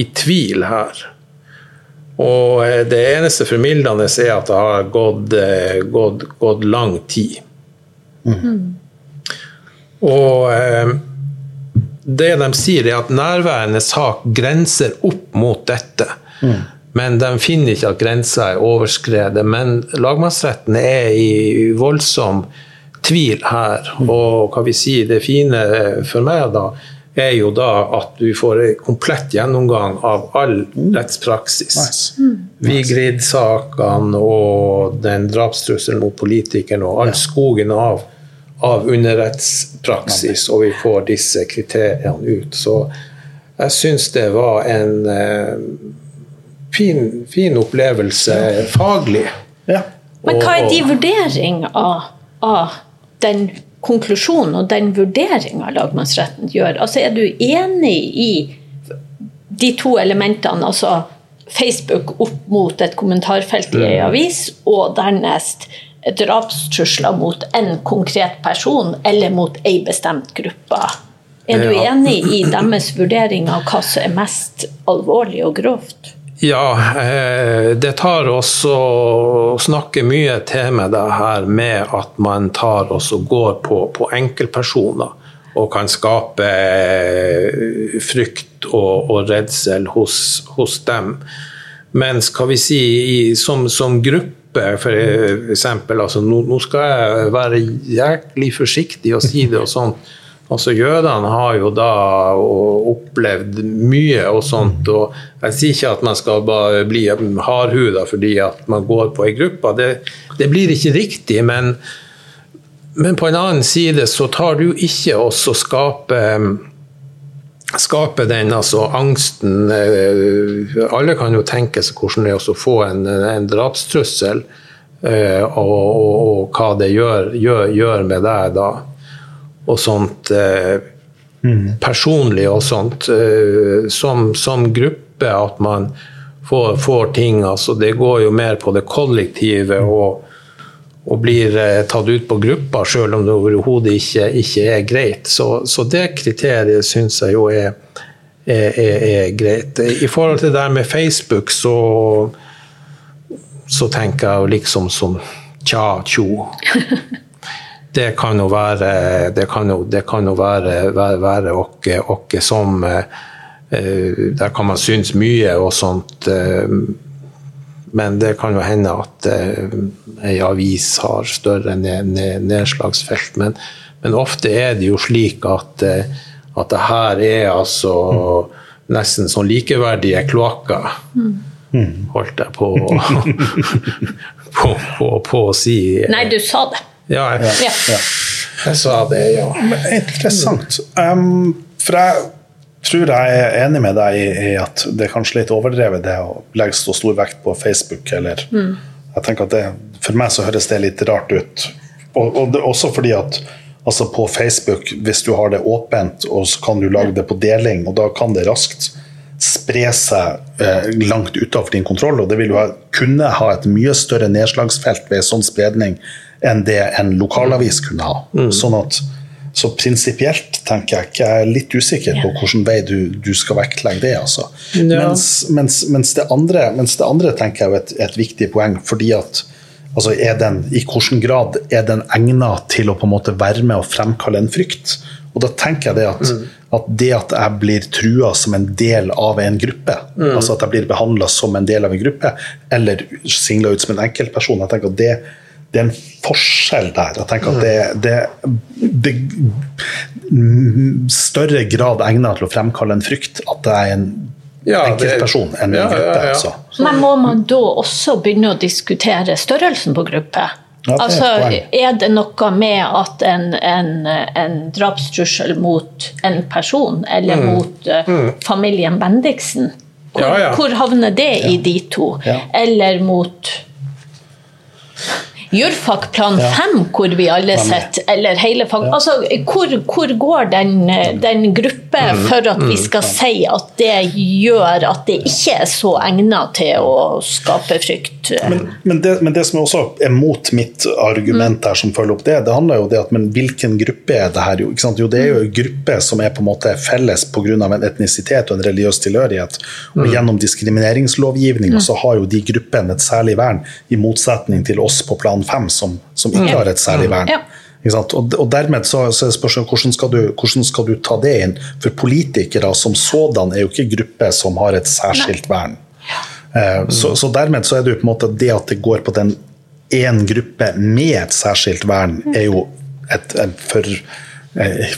i tvil her. Og eh, det eneste formildende er at det har gått, eh, gått, gått lang tid. Og eh, det de sier, er at nærværende sak grenser opp mot dette. Men de finner ikke at grensa er overskredet. Men lagmannsretten er i voldsom tvil her. Og hva vi sier, det fine for meg da, er jo da at du får en komplett gjennomgang av all rettspraksis. Nice. Vigrid-sakene og den drapstrusselen mot politikeren og all skogen av, av underrettspraksis, og vi får disse kriteriene ut. Så jeg syns det var en eh, fin, fin opplevelse faglig. Ja. Men hva er din vurdering av, av den konklusjonen og den vurderinga lagmannsretten gjør? Altså, er du enig i de to elementene, altså Facebook opp mot et kommentarfelt i ei avis, og dernest drapstrusler mot en konkret person eller mot ei bestemt gruppe? Er du enig i deres vurdering av hva som er mest alvorlig og grovt? Ja, eh, det tar også å snakke mye til med det her med at man tar også går på, på enkeltpersoner og kan skape eh, frykt og, og redsel hos, hos dem. Men skal vi si som, som gruppe, for eksempel, altså, nå, nå skal jeg være jæklig forsiktig og si det og sånt. Altså Jødene har jo da opplevd mye og sånt. og Jeg sier ikke at man skal bare bli hardhuda fordi at man går på ei gruppe. Det, det blir ikke riktig. Men, men på en annen side så tar du ikke også skape skape den altså angsten eh, Alle kan jo tenke seg hvordan det er å få en, en drapstrussel, eh, og, og, og hva det gjør, gjør, gjør med deg da. Og sånt eh, personlig og sånt. eh, som, som gruppe at man får, får ting altså Det går jo mer på det kollektive og, og blir eh, tatt ut på grupper, selv om det overhodet ikke, ikke er greit. Så, så det kriteriet syns jeg jo er, er, er, er, greit. I forhold til det der med Facebook, så, så tenker jeg jo liksom som tja, tjo. *laughs* Det kan jo være Det kan jo, det kan jo være, være, være og, og som eh, Der kan man synes mye og sånt. Men det kan jo hende at eh, ei avis har større nedslagsfelt. Men, men, ofte er det jo slik at, eh, at det her er altså nesten sånn likeverdige kloakker. Mm. Holdt jeg på, *laughs* på, på, på, å si. Nei, du sa det. Ja, jeg, ja. jeg sa det, ja. Interessant. Um, for jeg tror jeg er enig med deg i, at det er kanskje litt overdrevet det å legge så stor vekt på Facebook. Eller, mm. jeg tenker at det, For meg så høres det litt rart ut. Og, og det, også fordi at altså på Facebook, hvis du har det åpent, og så kan du lage det på deling, og da kan det raskt spre seg eh, langt utenfor din kontroll. Og det vil jo ha, kunne ha et mye større nedslagsfelt ved sånn spredning enn det en lokalavis kunne ha. Mm. Sånn at så prinsipielt tenker jeg ikke jeg er litt usikker på hvilken vei du, du skal vektlegge det. Altså. Ja. Mens, mens, mens, det andre, mens, det andre, tenker jeg er et, et viktig poeng. fordi at altså den, I hvilken grad er den egnet til å på en måte være med og fremkalle en frykt? Og da tenker jeg det at, mm. at det at jeg blir trua som en del av en gruppe, mm. altså at jeg blir behandla som en del av en gruppe, eller singla ut som en enkeltperson, jeg tenker at det det er en forskjell der. Jeg tenker at det, det, det større grad egnet til å fremkalle en frykt at det er en ja, enkeltperson enn en ja, gruppe. Ja, altså. Men må man da også begynne å diskutere størrelsen på gruppe? Ja, altså, er det noe med at en, en, en drapstrussel mot en person, eller mm. mot uh, mm. familien Bendiksen, hvor, hvor havner det i de to? Eller mot Jurfak plan 5, ja. hvor vi alle sitter, eller hele fag... Ja. Altså, hvor, hvor, går den, den gruppe mm. for at vi mm. skal si at det gjør at det ikke er så egnet til å skape frykt? Men, men, det, men det, som også er mot mitt argument her, som følger opp det, det handler jo om at men hvilken gruppe er det her? Jo, jo, det er jo en gruppe som er på en måte felles pga. en etnisitet og en religiøs tilhørighet. Og mm. gjennom diskrimineringslovgivninga så har jo de gruppene et særlig vern, i motsetning til oss på plan plan fem som, som ikke har et særlig vern. Ja. Og, og, dermed så, så er spørsmålet hvordan skal, du, hvordan skal du ta det inn? For politikere som sådan er jo ikke gruppe som har et særskilt vern. Uh, så, så, dermed så er det jo på en måte det at det går på den én gruppe med et særskilt vern, er jo et, et for eh,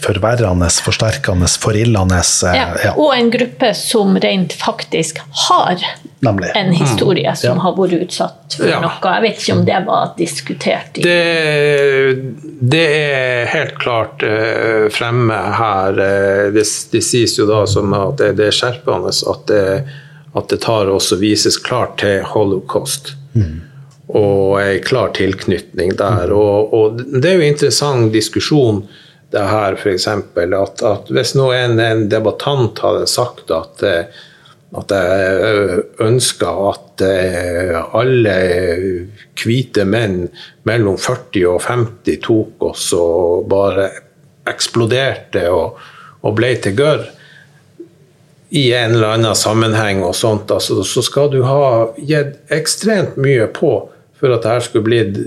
forverrende, forsterkende, forildende. Eh, ja, ja. Og en gruppe som rent faktisk har Nemlig. en historie mm. som ja. har vært utsatt for ja. noe. Jeg vet ikke om det var diskutert? I... Det, det, er helt klart uh, fremme her. Det, det, sies jo da som at det, det er skjerpende at det, at det tar også vises klart til holocaust. Mm. Og ei klar tilknytning der. Mm. Og, og, det er jo en interessant diskusjon det her, f.eks. At, at hvis nå en, en debattant hadde sagt at uh, at jeg ønsker at eh, alle hvite menn mellom 40 og 50 tok oss og bare eksploderte og, og ble til gørr i en eller annen sammenheng og sånt, altså, så skal du ha gitt ekstremt mye på for at dette skulle blitt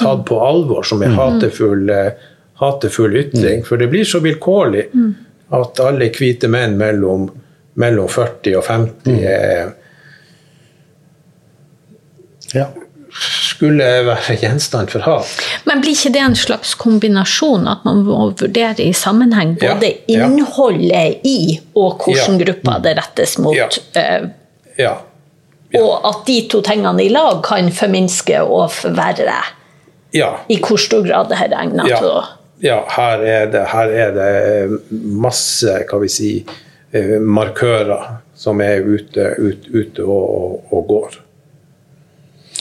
tatt på alvor som en mm. hatefull, eh, hatefull ytring. Mm. For det blir så vilkårlig mm. at alle hvite menn mellom mellom 40 og 50 mm. ja. skulle være gjenstand for hat. Men blir ikke det en slags kombinasjon, at man må vurdere i sammenheng både ja. innholdet i og hvordan ja. grupper det rettes mot? Uh, ja. Og at de to tingene i lag kan forminske og forverre? Ja. I hvor stor grad det er egnet til å Ja, her er, det, her er det masse, hva vi si, Eh, markører som er ute, ut, ute og, og, går.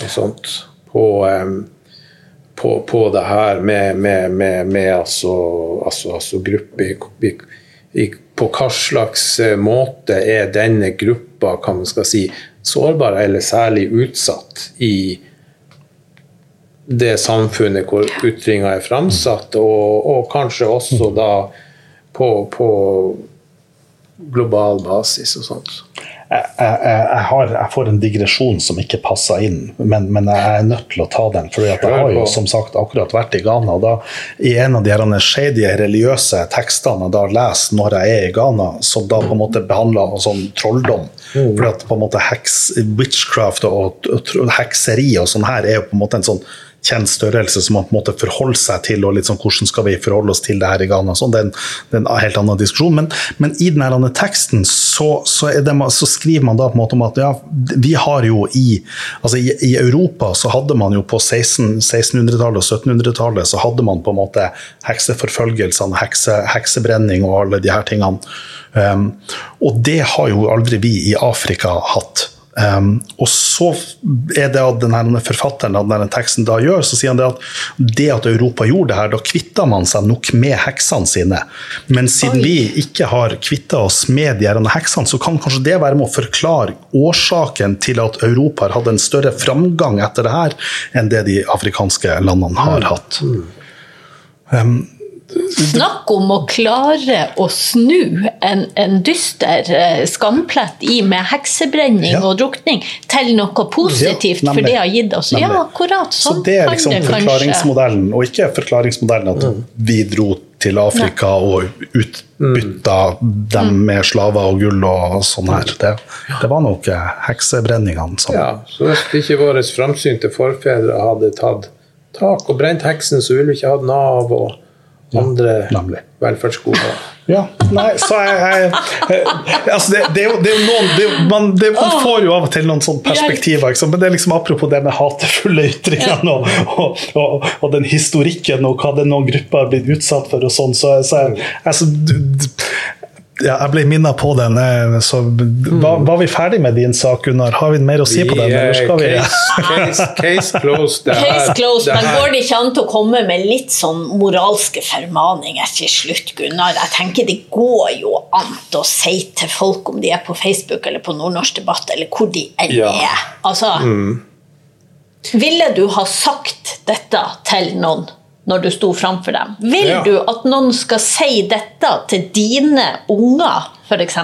Og sånt. På, på, på det her med, med, med, med altså, altså, altså gruppe På hva slags eh, måte er denne gruppa kan man skal si, sårbar eller særlig utsatt i det samfunnet hvor ytringa er framsatt, og, og kanskje også da på, på global basis og sånt. Jeg, jeg, jeg, har, jeg får en digresjon som ikke passer inn, men, men jeg er nødt til å ta den. For jeg har jo som sagt akkurat vært i Ghana. og da I en av de shady religiøse tekstene jeg da leser når jeg er i Ghana, som da på en måte behandler sånn trolldom. Mm. For at på en måte heks, witchcraft og, og, og hekseri og sånn her er jo på en måte en sånn kjent størrelse som man på en måte forholder seg til. og litt sånn, Hvordan skal vi forholde oss til det her i Ghana? Sånn, det, er en, helt annen diskusjon. Men, men i denne teksten så, så, det, så, skriver man da på en måte om at ja, vi har jo i altså i, i Europa så hadde man jo på 16, 1600-tallet og 1700-tallet så hadde man på en måte hekseforfølgelsene, hekse, heksebrenning og alle de her tingene. Um, og det har jo aldri vi i Afrika hatt. Um, og så er det at denne forfatteren av denne teksten da gjør, så sier han det at det at Europa gjorde det her, da kvitta man seg nok med heksene sine. Men siden Oi. vi ikke har kvitta oss med de heksene, så kan kanskje det være med å forklare årsaken til at Europa har hatt en større framgang etter det her enn det de afrikanske landene har mm. hatt. Um, Snakk om å klare å snu en, en dyster eh, skamplett i med heksebrenning ja. og drukning til noe positivt, ja, for det har gitt oss nemlig. Ja, akkurat. Sånn Så det er liksom forklaringsmodellen, og ikke forklaringsmodellen at mm. vi dro til Afrika Nei. og utbytta mm. dem med slaver og gull og sånn her. Det, det var nok heksebrenningene som Ja, så hvis ikke våre framsynte forfedre hadde tatt tak og brent heksen, så ville vi ikke hatt Nav og andre ja, velferdsgoder. Ja, nei, så jeg, jeg, jeg altså det, det, er jo, det, er jo, noen det, man, man, får jo av og til noen sånne perspektiver. Men det er liksom apropos det med hatefulle ytringer og, og, og, og, den historikken og hva det noen grupper har blitt utsatt for og sånn. Så, så jeg, altså, ja, jeg ble minnet på den. Eh, så var, var, vi ferdig med din sak, Gunnar? Har vi mer å si på den? Eller skal vi case, *laughs* case, case closed. Det case closed, Men går det ikke an til å komme med litt sånn moralske formaninger til slutt, Gunnar? Jeg tenker Det går jo an å si til folk om de er på Facebook eller på Nordnorsk Debatt, eller hvor de enn ja. er. Altså, mm. Ville du ha sagt dette til noen? Når du sto framfor dem. Vil ja. du at noen skal si dette til dine unger, f.eks.?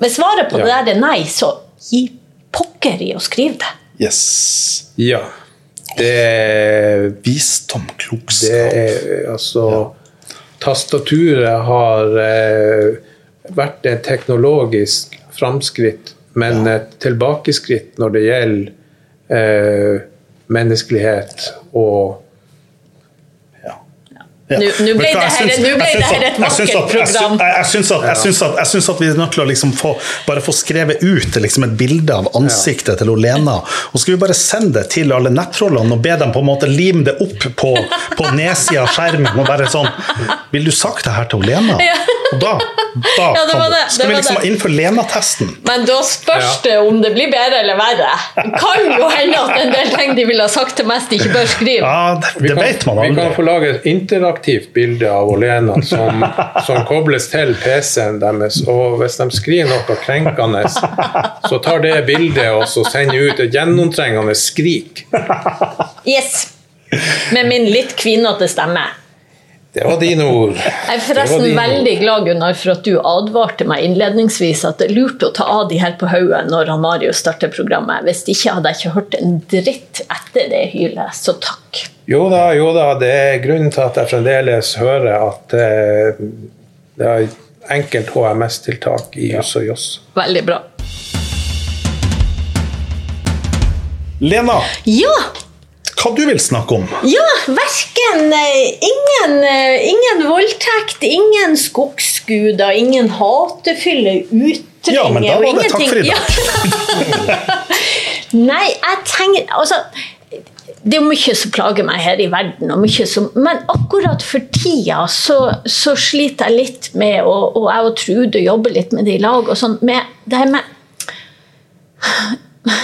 Hvis svaret på ja. det der er nei, så gi pokker i å skrive det. Yes. Ja. Det er Visdom, klokskap. Det er altså ja. Tastaturet har eh, vært et teknologisk framskritt, men ja. et tilbakeskritt når det gjelder eh, menneskelighet og nå ble det her et vakkert program. Jeg syns at, vi er nødt til å liksom få, bare få skrevet ut liksom et bilde av ansiktet til Lena. Og så skal vi bare sende det til alle nettrollene og be dem på en måte lime det opp på, på nedsida av skjermen. og bare sånn Vil du sagt det her til Lena? Og da, da ja, det det, skal vi liksom innføre Lena-testen. Men da spørs det om det blir bedre eller verre. Kan jo hende at en del ting de ville ha sagt til mest, de ikke bør skrive. Ja, det, det kan, vet man aldri. Vi kan få lage et interaktivt bilde av Olena som, som kobles til PC-en deres. Og hvis de skriver noe krenkende, så tar det bildet og så sender ut et gjennomtrengende skrik. Yes. Med min litt kvinnete stemme. Det var dine ord. Jeg er forresten veldig glad Gunnar, for at du advarte meg innledningsvis at det er lurt å ta av de her på hodet når han Marius starter programmet. Hvis ikke hadde jeg ikke hørt en dritt etter det hylet, så takk. Jo da, jo da. Det er grunnen til at jeg fremdeles hører at eh, det er enkelt HMS-tiltak i Jøss og Joss. Veldig bra. Lena! Ja! Hva du vil snakke om? Ja, verken eh, ingen, eh, ingen voldtekt, ingen skogsguder, ingen hatefylle utringer Ja, men da var det takk for i dag. *laughs* Nei, jeg tenker Altså det er mye som plager meg her i verden, som, men akkurat for tida så, så, sliter jeg litt med, og, og jeg og Trude jobber litt med det i lag, og sånn, med det her med *sighs*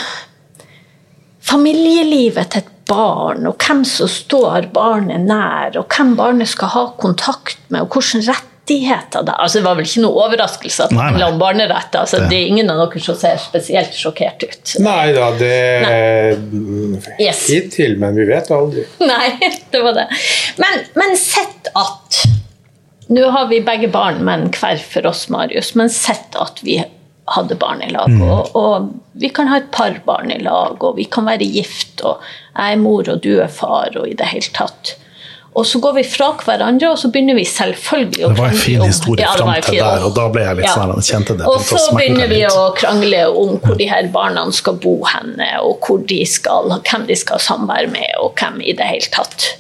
Familielivet til et og hvem som står barnet nær, og hvem barnet skal ha kontakt med, og hvilke rettigheter det Altså, det var vel ikke noe overraskelse at det Nei, nei. handla om barneretter. Altså, Det- det er ingen av dere som ser spesielt sjokkert ut. Nei da, det Yes. Hittil, men vi vet aldri. *laughs* Nei, det var det. Men, men sett at Nå har vi begge barn, men hver for oss, Marius. Men sett at vi hadde barn i lag. Og, og vi kan ha et par barn i lag, og vi kan være gift, og jeg er mor, og du er far, og i det hele tatt. Og så går vi fra hverandre, og så begynner vi selvfølgelig å Det var en krangle fin om- historie Ja, det fram til der, og da ble jeg litt Ja. sånn, jeg kjente det Og så begynner vi å krangle om hvor de her barna skal bo henne, og hvor de skal, hvem de skal ha samvær med, og hvem i det hele tatt.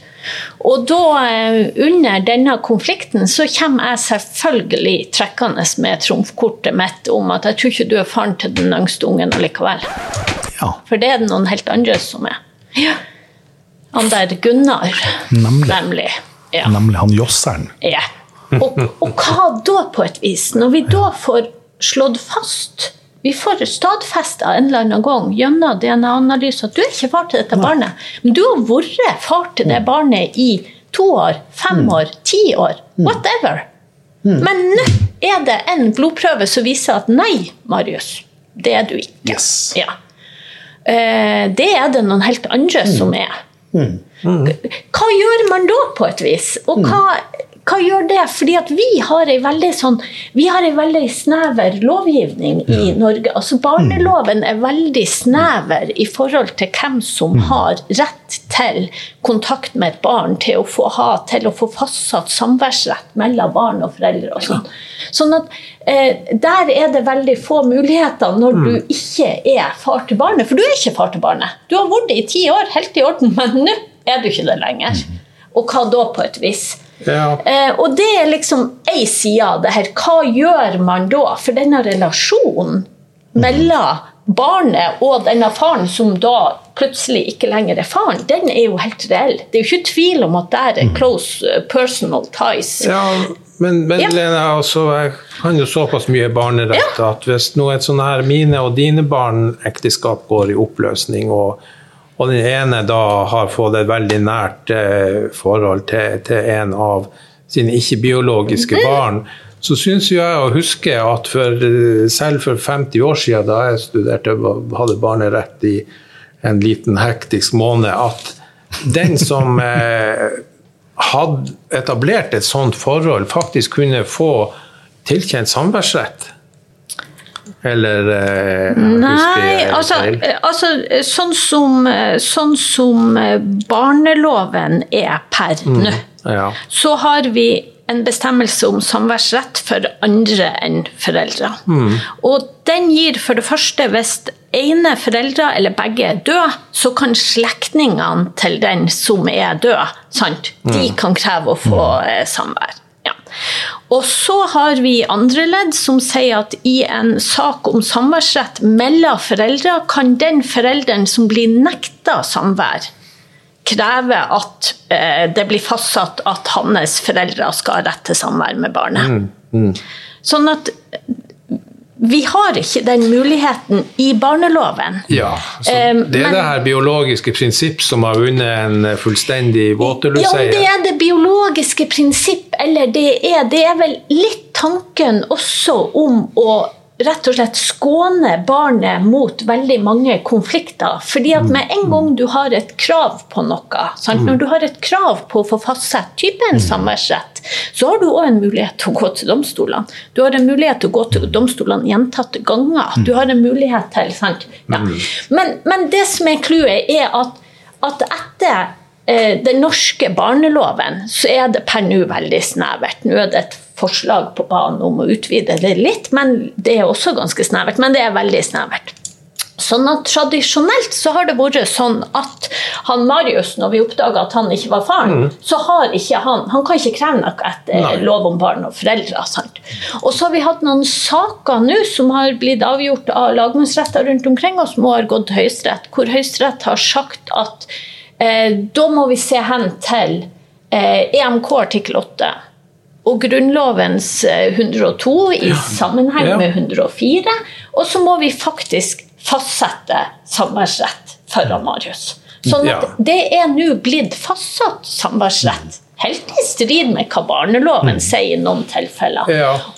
Og da, eh, under denne konflikten, så kommer jeg selvfølgelig trekkende med trumfkortet mitt om at jeg tror ikke du er faren til den yngste ungen allikevel. Ja, For det er det noen helt andre som er. Ja. Han der Gunnar, Nemlig. nemlig. Ja. nemlig han josseren. Ja. Og, og hva da, på et vis? Når vi da får slått fast vi får stadfesta en eller annen gang gjennom DNA-analyse at du er ikke far til dette barnet, men du har vært far til det barnet i to år, fem år, ti år, whatever. Men nå er det en blodprøve som viser at nei, Marius, det er du ikke. Yes. Ja. Eh, Det er det noen helt andre som er. Hva gjør man da, på et vis? Og hva, hva gjør det? Fordi at vi har ei veldig sånn Vi har ei veldig snever lovgivning i Norge. Altså Barneloven er veldig snever i forhold til hvem som har rett til kontakt med et barn, til å få ha, til å få fastsatt samværsrett mellom barn og foreldre og sånn. Sånn at eh, der er det veldig få muligheter når du ikke er far til barnet. For du er ikke far til barnet. Du har vært det i ti år, helt i orden, *laughs* men nå er du ikke det lenger. Og hva da, på et vis? Ja. Eh, og det er liksom ei side av det her. Hva gjør man da? For denne relasjonen mellom barnet og denne faren, som da plutselig ikke lenger er faren, den er jo helt reell. Det er jo ikke tvil om at der er close eh, personal ties. Ja, men, men Ja. Lena, altså, jeg kan jo såpass mye barnerett at hvis nå et sånn her mine og dine barn ekteskap går i oppløsning, og, og den ene da har fått et veldig nært eh, forhold til, til en av sine ikke-biologiske barn, så syns jeg å huske at for, eh, selv for 50 år siden, da jeg studerte og hadde barnerett i en liten hektisk måned, at den som *laughs* eh, hadde etablert et sånt forhold, faktisk kunne få tilkjent samværsrett? Eller eh, Nei, altså, altså sånn, som, sånn som eh, barneloven er per nå, Ja. så har vi en bestemmelse om samværsrett for andre enn foreldre. Og den gir for det første hvis ene foreldre eller begge er døde, så kan slektningene til den som er død, sant? de kan kreve å få eh, samvær. Ja. Og så har vi andre ledd som sier at i en sak om samværsrett mellom foreldre, kan den forelderen som blir nekta samvær, kreve at eh, det blir fastsatt at hans foreldre skal ha rett til samvær med barnet. Sånn at vi har ikke den muligheten i barneloven. Ja, så Eh, det er men- det her biologiske prinsipp som har vunnet en fullstendig Ja, om det er det biologiske prinsipp, eller det er Det er vel litt tanken også om å rett og slett skåne barnet mot veldig mange konflikter. Fordi at med en gang du har et krav på noe, sant? når du har et krav på å få fastsette typen en samværsrett, så har du òg en mulighet til å gå til domstolene. Du har en mulighet til å gå til domstolene gjentatte ganger. Du har en mulighet til sant? Ja. Men, men det som er clouet, er at, at etter eh, den norske barneloven så er det per nå veldig snevert. Nå er det et forslag på banen om å utvide det litt, men det er også ganske snevert. Men det er veldig snevert. Sånn at Tradisjonelt så har det vært sånn at han Marius, når vi oppdaga at han ikke var faren, så har ikke han Han kan ikke kreve noe etter Nei. lov om barn og foreldre. Sant? Og så har vi hatt noen saker nå som har blitt avgjort av lagmannsretter rundt omkring, og som har gått til Høyesterett, hvor Høyesterett har sagt at eh, da må vi se hen til eh, EMK artikkel 8 og Grunnlovens eh, 102 i sammenheng Ja. med 104. Og så må vi faktisk fastsette samværsrett for Marius. Sånn at Ja. det er nå blitt fastsatt samværsrett helt i strid med hva barneloven sier i noen tilfeller.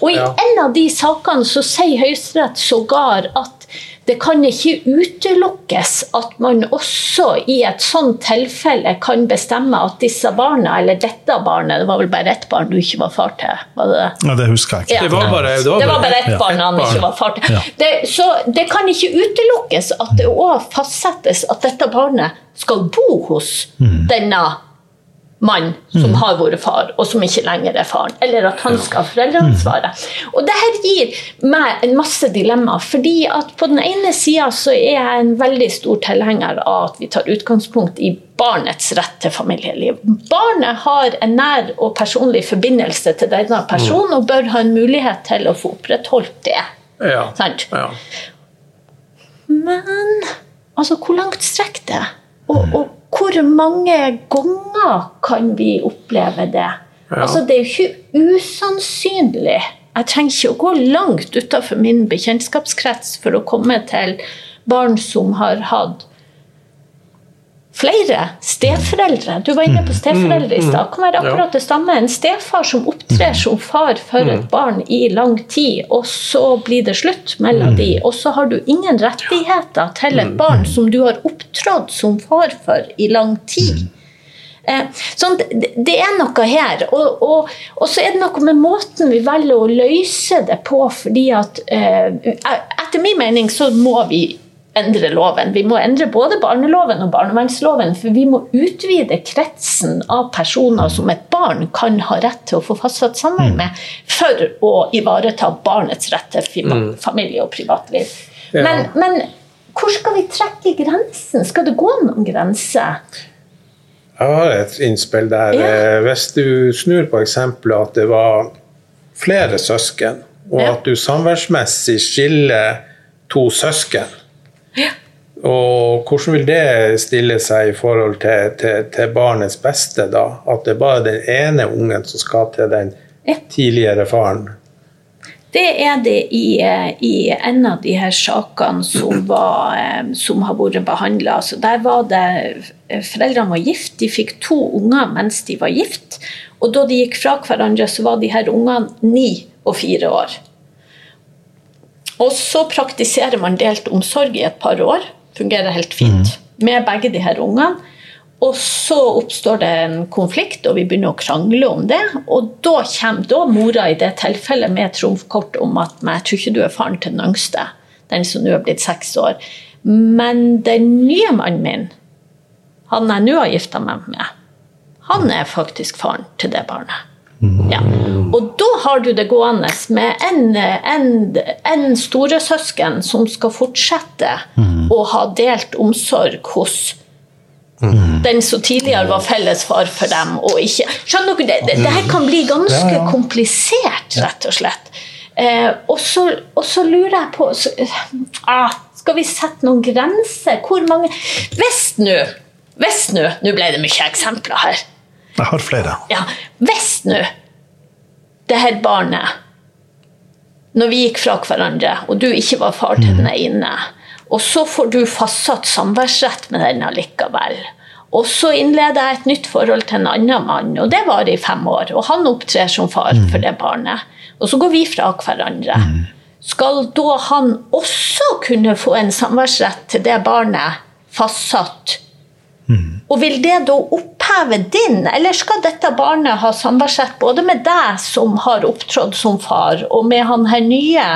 Og i en av de sakene så sier Høyesterett sågar at det kan ikke utelukkes at man også i et sånt tilfelle kan bestemme at disse barna, eller dette barnet, det var vel bare ett barn du ikke var far til? var det? Ja, det husker jeg ikke. Ja. Det var bare, det var Det var bare ett Ja. barn han ikke var far til. Ja. Det, så det kan ikke utelukkes at det òg fastsettes at dette barnet skal bo hos denne mann som har vært far, og som ikke lenger er faren. Eller at han skal ha foreldreansvaret. Og det her gir meg en masse dilemmaer. fordi at på den ene sida så er jeg en veldig stor tilhenger av at vi tar utgangspunkt i barnets rett til familieliv. Barnet har en nær og personlig forbindelse til denne personen og bør ha en mulighet til å få opprettholdt det. Ja. Sant? Ja. Men altså, hvor langt strekker det? Og, og hvor mange ganger kan vi oppleve det? Altså, det er jo ikke usannsynlig. Jeg trenger ikke å gå langt utenfor min bekjentskapskrets for å komme til barn som har hatt flere steforeldre. Du var inne på steforeldre i stad. Kan være akkurat det samme. En stefar som opptrer som far for et barn i lang tid, og så blir det slutt mellom de, og så har du ingen rettigheter til et barn som du har opptrådt som far for i lang tid. Eh, Sånn, det det er noe her. Og, og, og så er det noe med måten vi velger å løse det på. fordi at eh, Etter min mening så må vi endre loven. Vi må endre både barneloven og barnevernsloven. For vi må utvide kretsen av personer som et barn kan ha rett til å få fastsatt samvær med, for å ivareta barnets rett til familie og privatliv. Men, men hvor skal vi trekke grensen? Skal det gå noen grense? Jeg har et innspill der. Ja. Eh, Hvis du snur på eksempelet at det var flere søsken, og Ja. at du samværsmessig skiller to søsken, og hvordan vil det stille seg i forhold til, til, til barnets beste, da? At det er bare den ene ungen som skal til den tidligere faren? Det er det i, i en av de her sakene som, *clears throat* var, eh, som har vært behandla. Altså, der var det eh, Foreldrene var gift, de fikk to unger mens de var gift. Og da de gikk fra hverandre, så var de her ungene ni og fire år. Og så praktiserer man delt omsorg i et par år. Fungerer helt fint med begge de her ungene. Og så oppstår det en konflikt, og vi begynner å krangle om det. Og da kommer da mora i det tilfellet med trumfkort om at «Men jeg tror ikke du er faren til den yngste, den som nå er blitt seks år. Men den nye mannen min, han jeg nå har gifta meg med, han er faktisk faren til det barnet. Ja. Og da har du det gående med en, en, en storesøsken som skal fortsette å ha delt omsorg hos den som tidligere var felles far for dem. og ikke... Skjønner dere, det, det her kan bli ganske Ja, ja. komplisert, rett og slett. Eh, og, så, og så lurer jeg på så, ah, Skal vi sette noen grenser? Hvor mange Hvis nå Hvis nå Nå ble det mye eksempler her. Jeg har flere. Ja, hvis nå det her barnet Når vi gikk fra hverandre, og du ikke var far til den ene, og så får du fastsatt samværsrett med den allikevel. Og så innleder jeg et nytt forhold til en annen mann, og det varer i fem år. Og han opptrer som far for det barnet. Og så går vi fra hverandre. Skal da han også kunne få en samværsrett til det barnet fastsatt og vil det da oppheve din, eller skal dette barnet ha samværsrett både med deg som har opptrådt som far, og med han her nye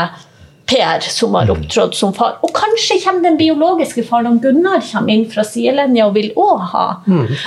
Per som har opptrådt som far? Og kanskje kommer den biologiske faren om Gunnar kommer inn fra sidelinja og vil òg ha.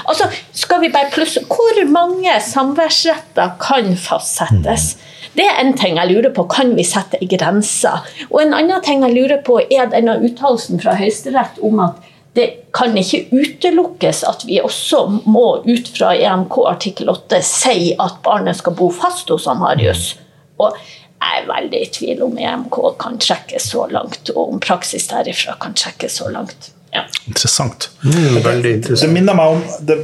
Altså, skal vi bare plusse Hvor mange samværsretter kan fastsettes? Det er en ting jeg lurer på. Kan vi sette en grense? Og en annen ting jeg lurer på, er denne uttalelsen fra Høyesterett om at det kan ikke utelukkes at vi også må ut fra EMK artikkel 8 si at barnet skal bo fast hos han Marius. Og jeg er veldig i tvil om EMK kan trekkes så langt, og om praksis derifra kan trekkes så langt. Ja. Interessant. Mm, veldig Det interessant. minner meg om det,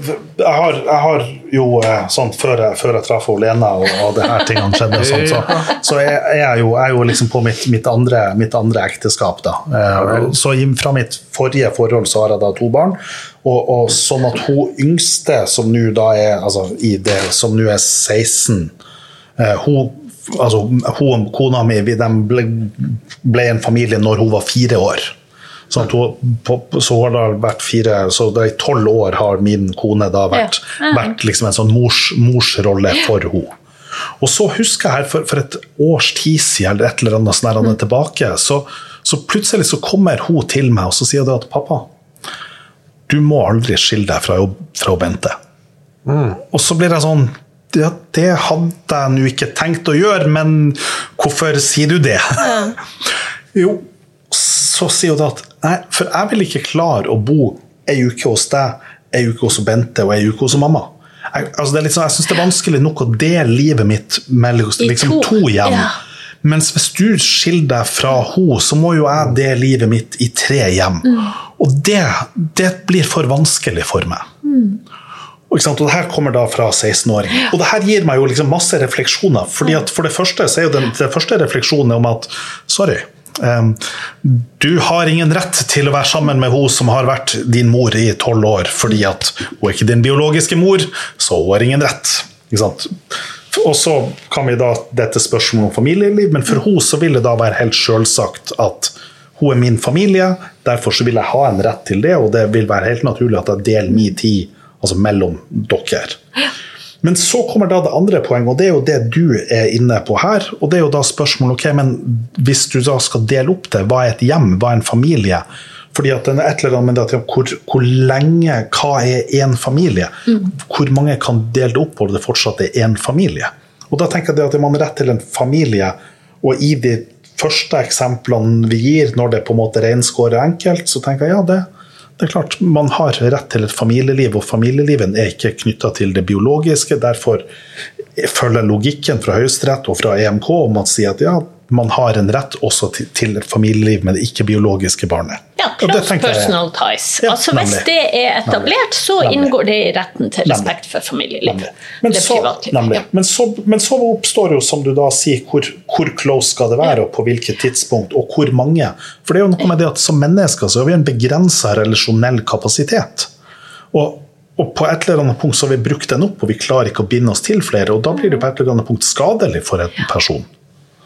jeg, har, jeg har jo eh, sånn Før jeg, før jeg traff Lena og, og det her tingene skjedde, og sånt, så, så er er jeg jo, jeg er jo liksom på mitt, mitt, andre, mitt andre ekteskap. da. Eh, så Fra mitt forrige forhold så har jeg da to barn. Og, og sånn at hun yngste, som nå da er altså i det, som nå er 16 eh, hun, altså, hun og kona mi de ble, ble en familie når hun var fire år. Sånn to, på, så har det vært fire, så det i tolv år har min kone da vært, Ja. Vært liksom en sånn mors, morsrolle for henne. Og så husker jeg her for, for et års tid siden, eller et eller annet sånn mm. han tilbake, så, så plutselig så kommer hun til meg og så sier det at pappa, du må aldri skille deg fra, fra Bente. Og så blir jeg sånn ja, det hadde jeg nå ikke tenkt å gjøre, men hvorfor sier du det? *laughs* jo, så sier hun at nei, for jeg vil ikke klare å bo ei uke hos deg, ei uke hos Bente og ei uke hos mamma. Jeg, altså det er sånn, jeg syns det er vanskelig nok å dele livet mitt med liksom, to, to hjem. ja. Mens hvis du skiller deg fra henne, så må jo jeg dele livet mitt i tre hjem. Og det, det blir for vanskelig for meg. Og, ikke sant? og det her kommer da fra 16-åringer. Og det her gir meg jo liksom masse refleksjoner. fordi at For det første så er jo den, den første refleksjonen om at sorry, du har ingen rett til å være sammen med hun som har vært din mor i tolv år, fordi at hun er ikke din biologiske mor, så hun har ingen rett. Ikke sant? Og så kan vi da dette spørsmålet om familieliv, men for hun så vil det da være helt selvsagt at hun er min familie, derfor så vil jeg ha en rett til det, og det vil være helt naturlig at jeg deler min tid altså mellom dere. Men så kommer da det andre poenget, og det er jo det du er inne på her. Og det er jo da spørsmålet ok, men hvis du da skal dele opp det, hva er et hjem, hva er en familie? Fordi at den er et eller annet med det hvor, hvor lenge, hva er én familie? Hvor mange kan dele det opp, og det fortsatt er én familie? Og da tenker jeg at man har rett til en familie, og i de første eksemplene vi gir, når det på en måte renskårer enkelt, så tenker jeg ja, det, det er klart, man har rett til et familieliv, og familielivet er ikke knytta til det biologiske. Derfor følger logikken fra Høyesterett og fra EMK om at si at ja, man har en rett også til, til familieliv med det ikke-biologiske barnet. Ja, Og det cross tenker jeg- personal ties. Ja, altså Hvis det er etablert, så Nemlig. inngår det i retten til Nemlig. respekt for familieliv. Men, så, nemlig. Ja. Men, så, men så oppstår jo, som du da sier, hvor, hvor close skal det være, og på hvilket tidspunkt, og hvor mange. For det er jo noe med det at som mennesker så har vi en begrensa relasjonell kapasitet. Og, og på et eller annet punkt så har vi brukt den opp, og vi klarer ikke å binde oss til flere. Og da blir det på et eller annet punkt skadelig for en person.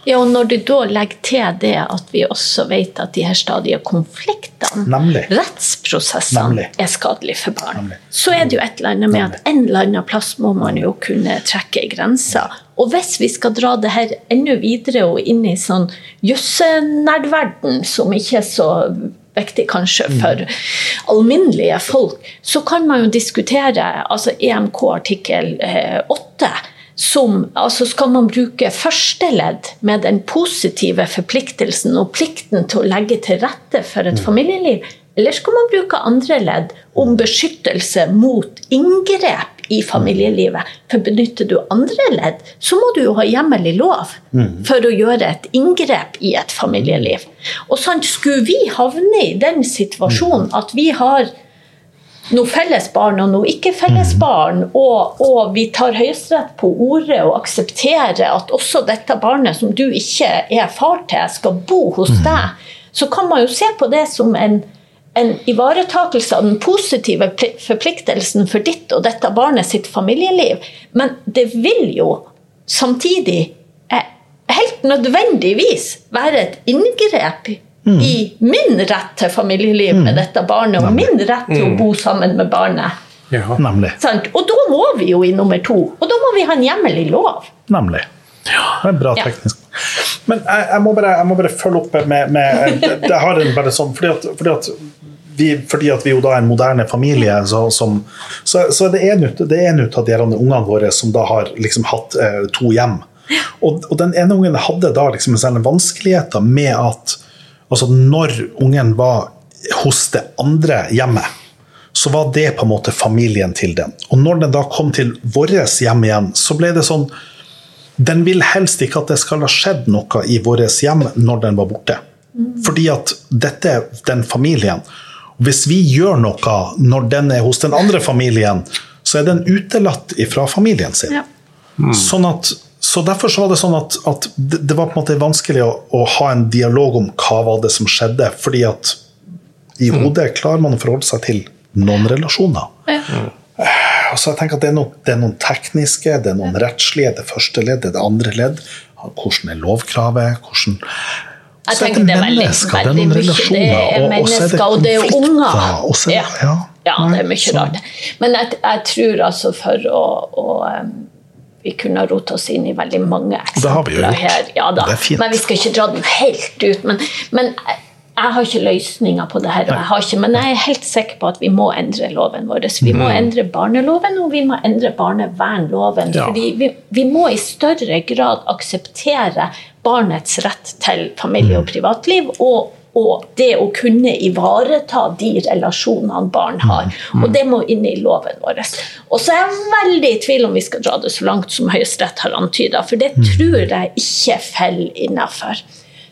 Ja, og Når du da legger til det at vi også vet at de her stadige konfliktene, Nemlig. rettsprosessene, Nemlig. er skadelige for barn, Nemlig. så er det jo et eller annet med at en eller annen plass må man jo kunne trekke grenser. Og hvis vi skal dra det her enda videre og inn i sånn jussenerdverden, som ikke er så viktig kanskje for alminnelige folk, så kan man jo diskutere altså EMK artikkel eh, 8 som altså Skal man bruke første ledd med den positive forpliktelsen og plikten til å legge til rette for et familieliv, eller skal man bruke andre ledd om beskyttelse mot inngrep i familielivet? For benytter du andre ledd, så må du jo ha hjemmel i lov for å gjøre et inngrep i et familieliv. Og sant, Skulle vi havne i den situasjonen at vi har noe felles barn og noe ikke felles barn, og, og vi tar Høyesterett på ordet og aksepterer at også dette barnet som du ikke er far til, skal bo hos deg, så kan man jo se på det som en, en ivaretakelse av den positive forpliktelsen for ditt og dette barnet sitt familieliv. Men det vil jo samtidig eh, helt nødvendigvis være et inngrep i min rett til familieliv med dette barnet, og min rett til å bo sammen med barnet. Ja. Og da må vi jo i nummer to. Og da må vi ha en hjemmel i lov. Nemlig. Det er bra Ja. teknisk. Men jeg, jeg, må bare, jeg må bare følge opp med, med Jeg har en bare sånn fordi at, fordi at vi, fordi at vi jo da er en moderne familie, så, som, så, så det er en ut- det en ut av de ungene våre som da har liksom hatt eh, to hjem. Og, og den ene ungen hadde da liksom sånne vanskeligheter med at altså når ungen var hos det andre hjemmet, så var det på en måte familien til den. Og når den da kom til vårt hjem igjen, så ble det sånn Den vil helst ikke at det skal ha skjedd noe i vårt hjem når den var borte. Fordi at dette er den familien. Hvis vi gjør noe når den er hos den andre familien, så er den utelatt fra familien sin. Ja. Sånn at, så Derfor så var det sånn at, at det, det var på en måte vanskelig å, å ha en dialog om hva var det som skjedde. fordi at i hodet klarer man å forholde seg til noen relasjoner. Ja. Og så jeg tenker at det er, noen, det er noen tekniske, det er noen rettslige, det første ledd, det er det andre ledd. Hvordan er lovkravet? Hvordan Så er det er mennesker, det er noen relasjoner, er og- så er det mennesker, og det er konflikter, og så er det- ja. ja. ja, det er mye så- rart. Men jeg, jeg tror altså for å, å um, Vi kunne ha rota oss inn i veldig mange eksempler her. Ja, da. Det er fint. Men vi skal ikke dra den helt ut. Men, men jeg, har ikke løsninger på det her. Jeg har ikke, men jeg er helt sikker på at vi må endre loven vår. Vi må Mm. endre barneloven, og vi må endre barnevernloven. Ja. fordi vi, vi må i større grad akseptere barnets rett til familie og privatliv. og og det å kunne ivareta de relasjonene barn har. Og det må inn i loven vår. Og så er jeg veldig i tvil om vi skal dra det så langt som Høyesterett har antyda, for det tror jeg ikke faller innafor.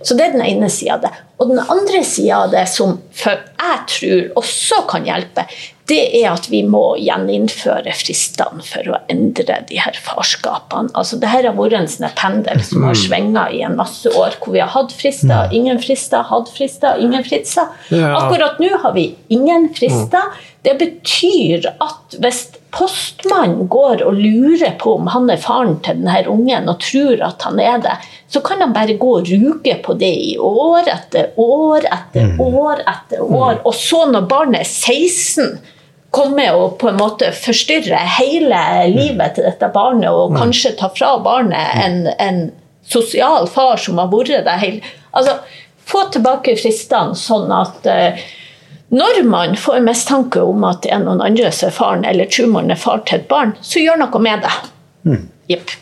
Så det er den ene sida av det. Og den andre sida av det, som jeg tror også kan hjelpe, det er at vi må gjeninnføre fristene for å endre de her farskapene. Altså, det her har vært en sånn pendel som har svinga i en masse år, hvor vi har hatt frister, ingen frister, hatt frister, ingen frister. Akkurat nå har vi ingen frister. Det betyr at hvis postmannen går og lurer på om han er faren til denne ungen, og tror at han er det, så kan han bare gå og ruge på det i år etter år etter år etter år. Og så når barnet er 16 komme og på en måte forstyrre hele livet til dette barnet, og kanskje ta fra barnet en, en sosial far som har vært der hele Altså, få tilbake fristene sånn at eh, når man får mistanke om at det er noen andre som er faren, eller tror man er far til et barn, så gjør noe med det. Jepp.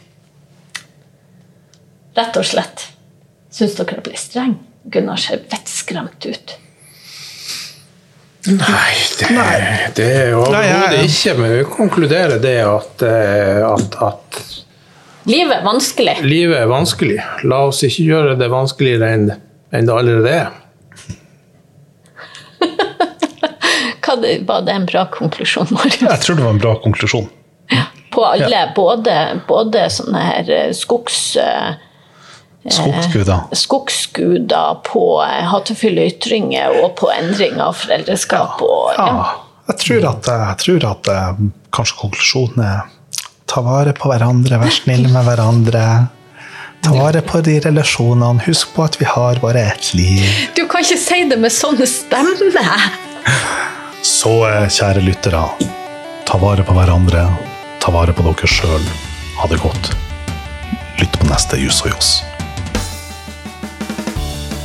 Rett og slett. Syns dere det blir streng? Gunnar ser vettskremt ut. Nei, det, det er overhodet Nei, jeg- ikke. Men vi konkluderer det at, eh, at, at Livet er vanskelig. livet er vanskelig. La oss ikke gjøre det vanskeligere enn enn det allerede er. *laughs* Hva det, var det en bra konklusjon, Marius? Jeg tror det var en bra konklusjon. På alle, både, både sånne her eh, skogs... eh, Skogsguder. skogsguder på eh, hatefulle ytringer og på endring av foreldreskap. Og, Ja, ja. jeg tror at, jeg tror at eh, kanskje konklusjonen er ta vare på hverandre, vær snill med hverandre. Ta vare på de relasjonene. Husk på at vi har bare ett liv. Du kan ikke si det med sånne stemmer! Så eh, kjære lyttere, ta vare på hverandre. Ta vare på dere sjøl. Ha det godt. Lytt på neste Jus og Joss.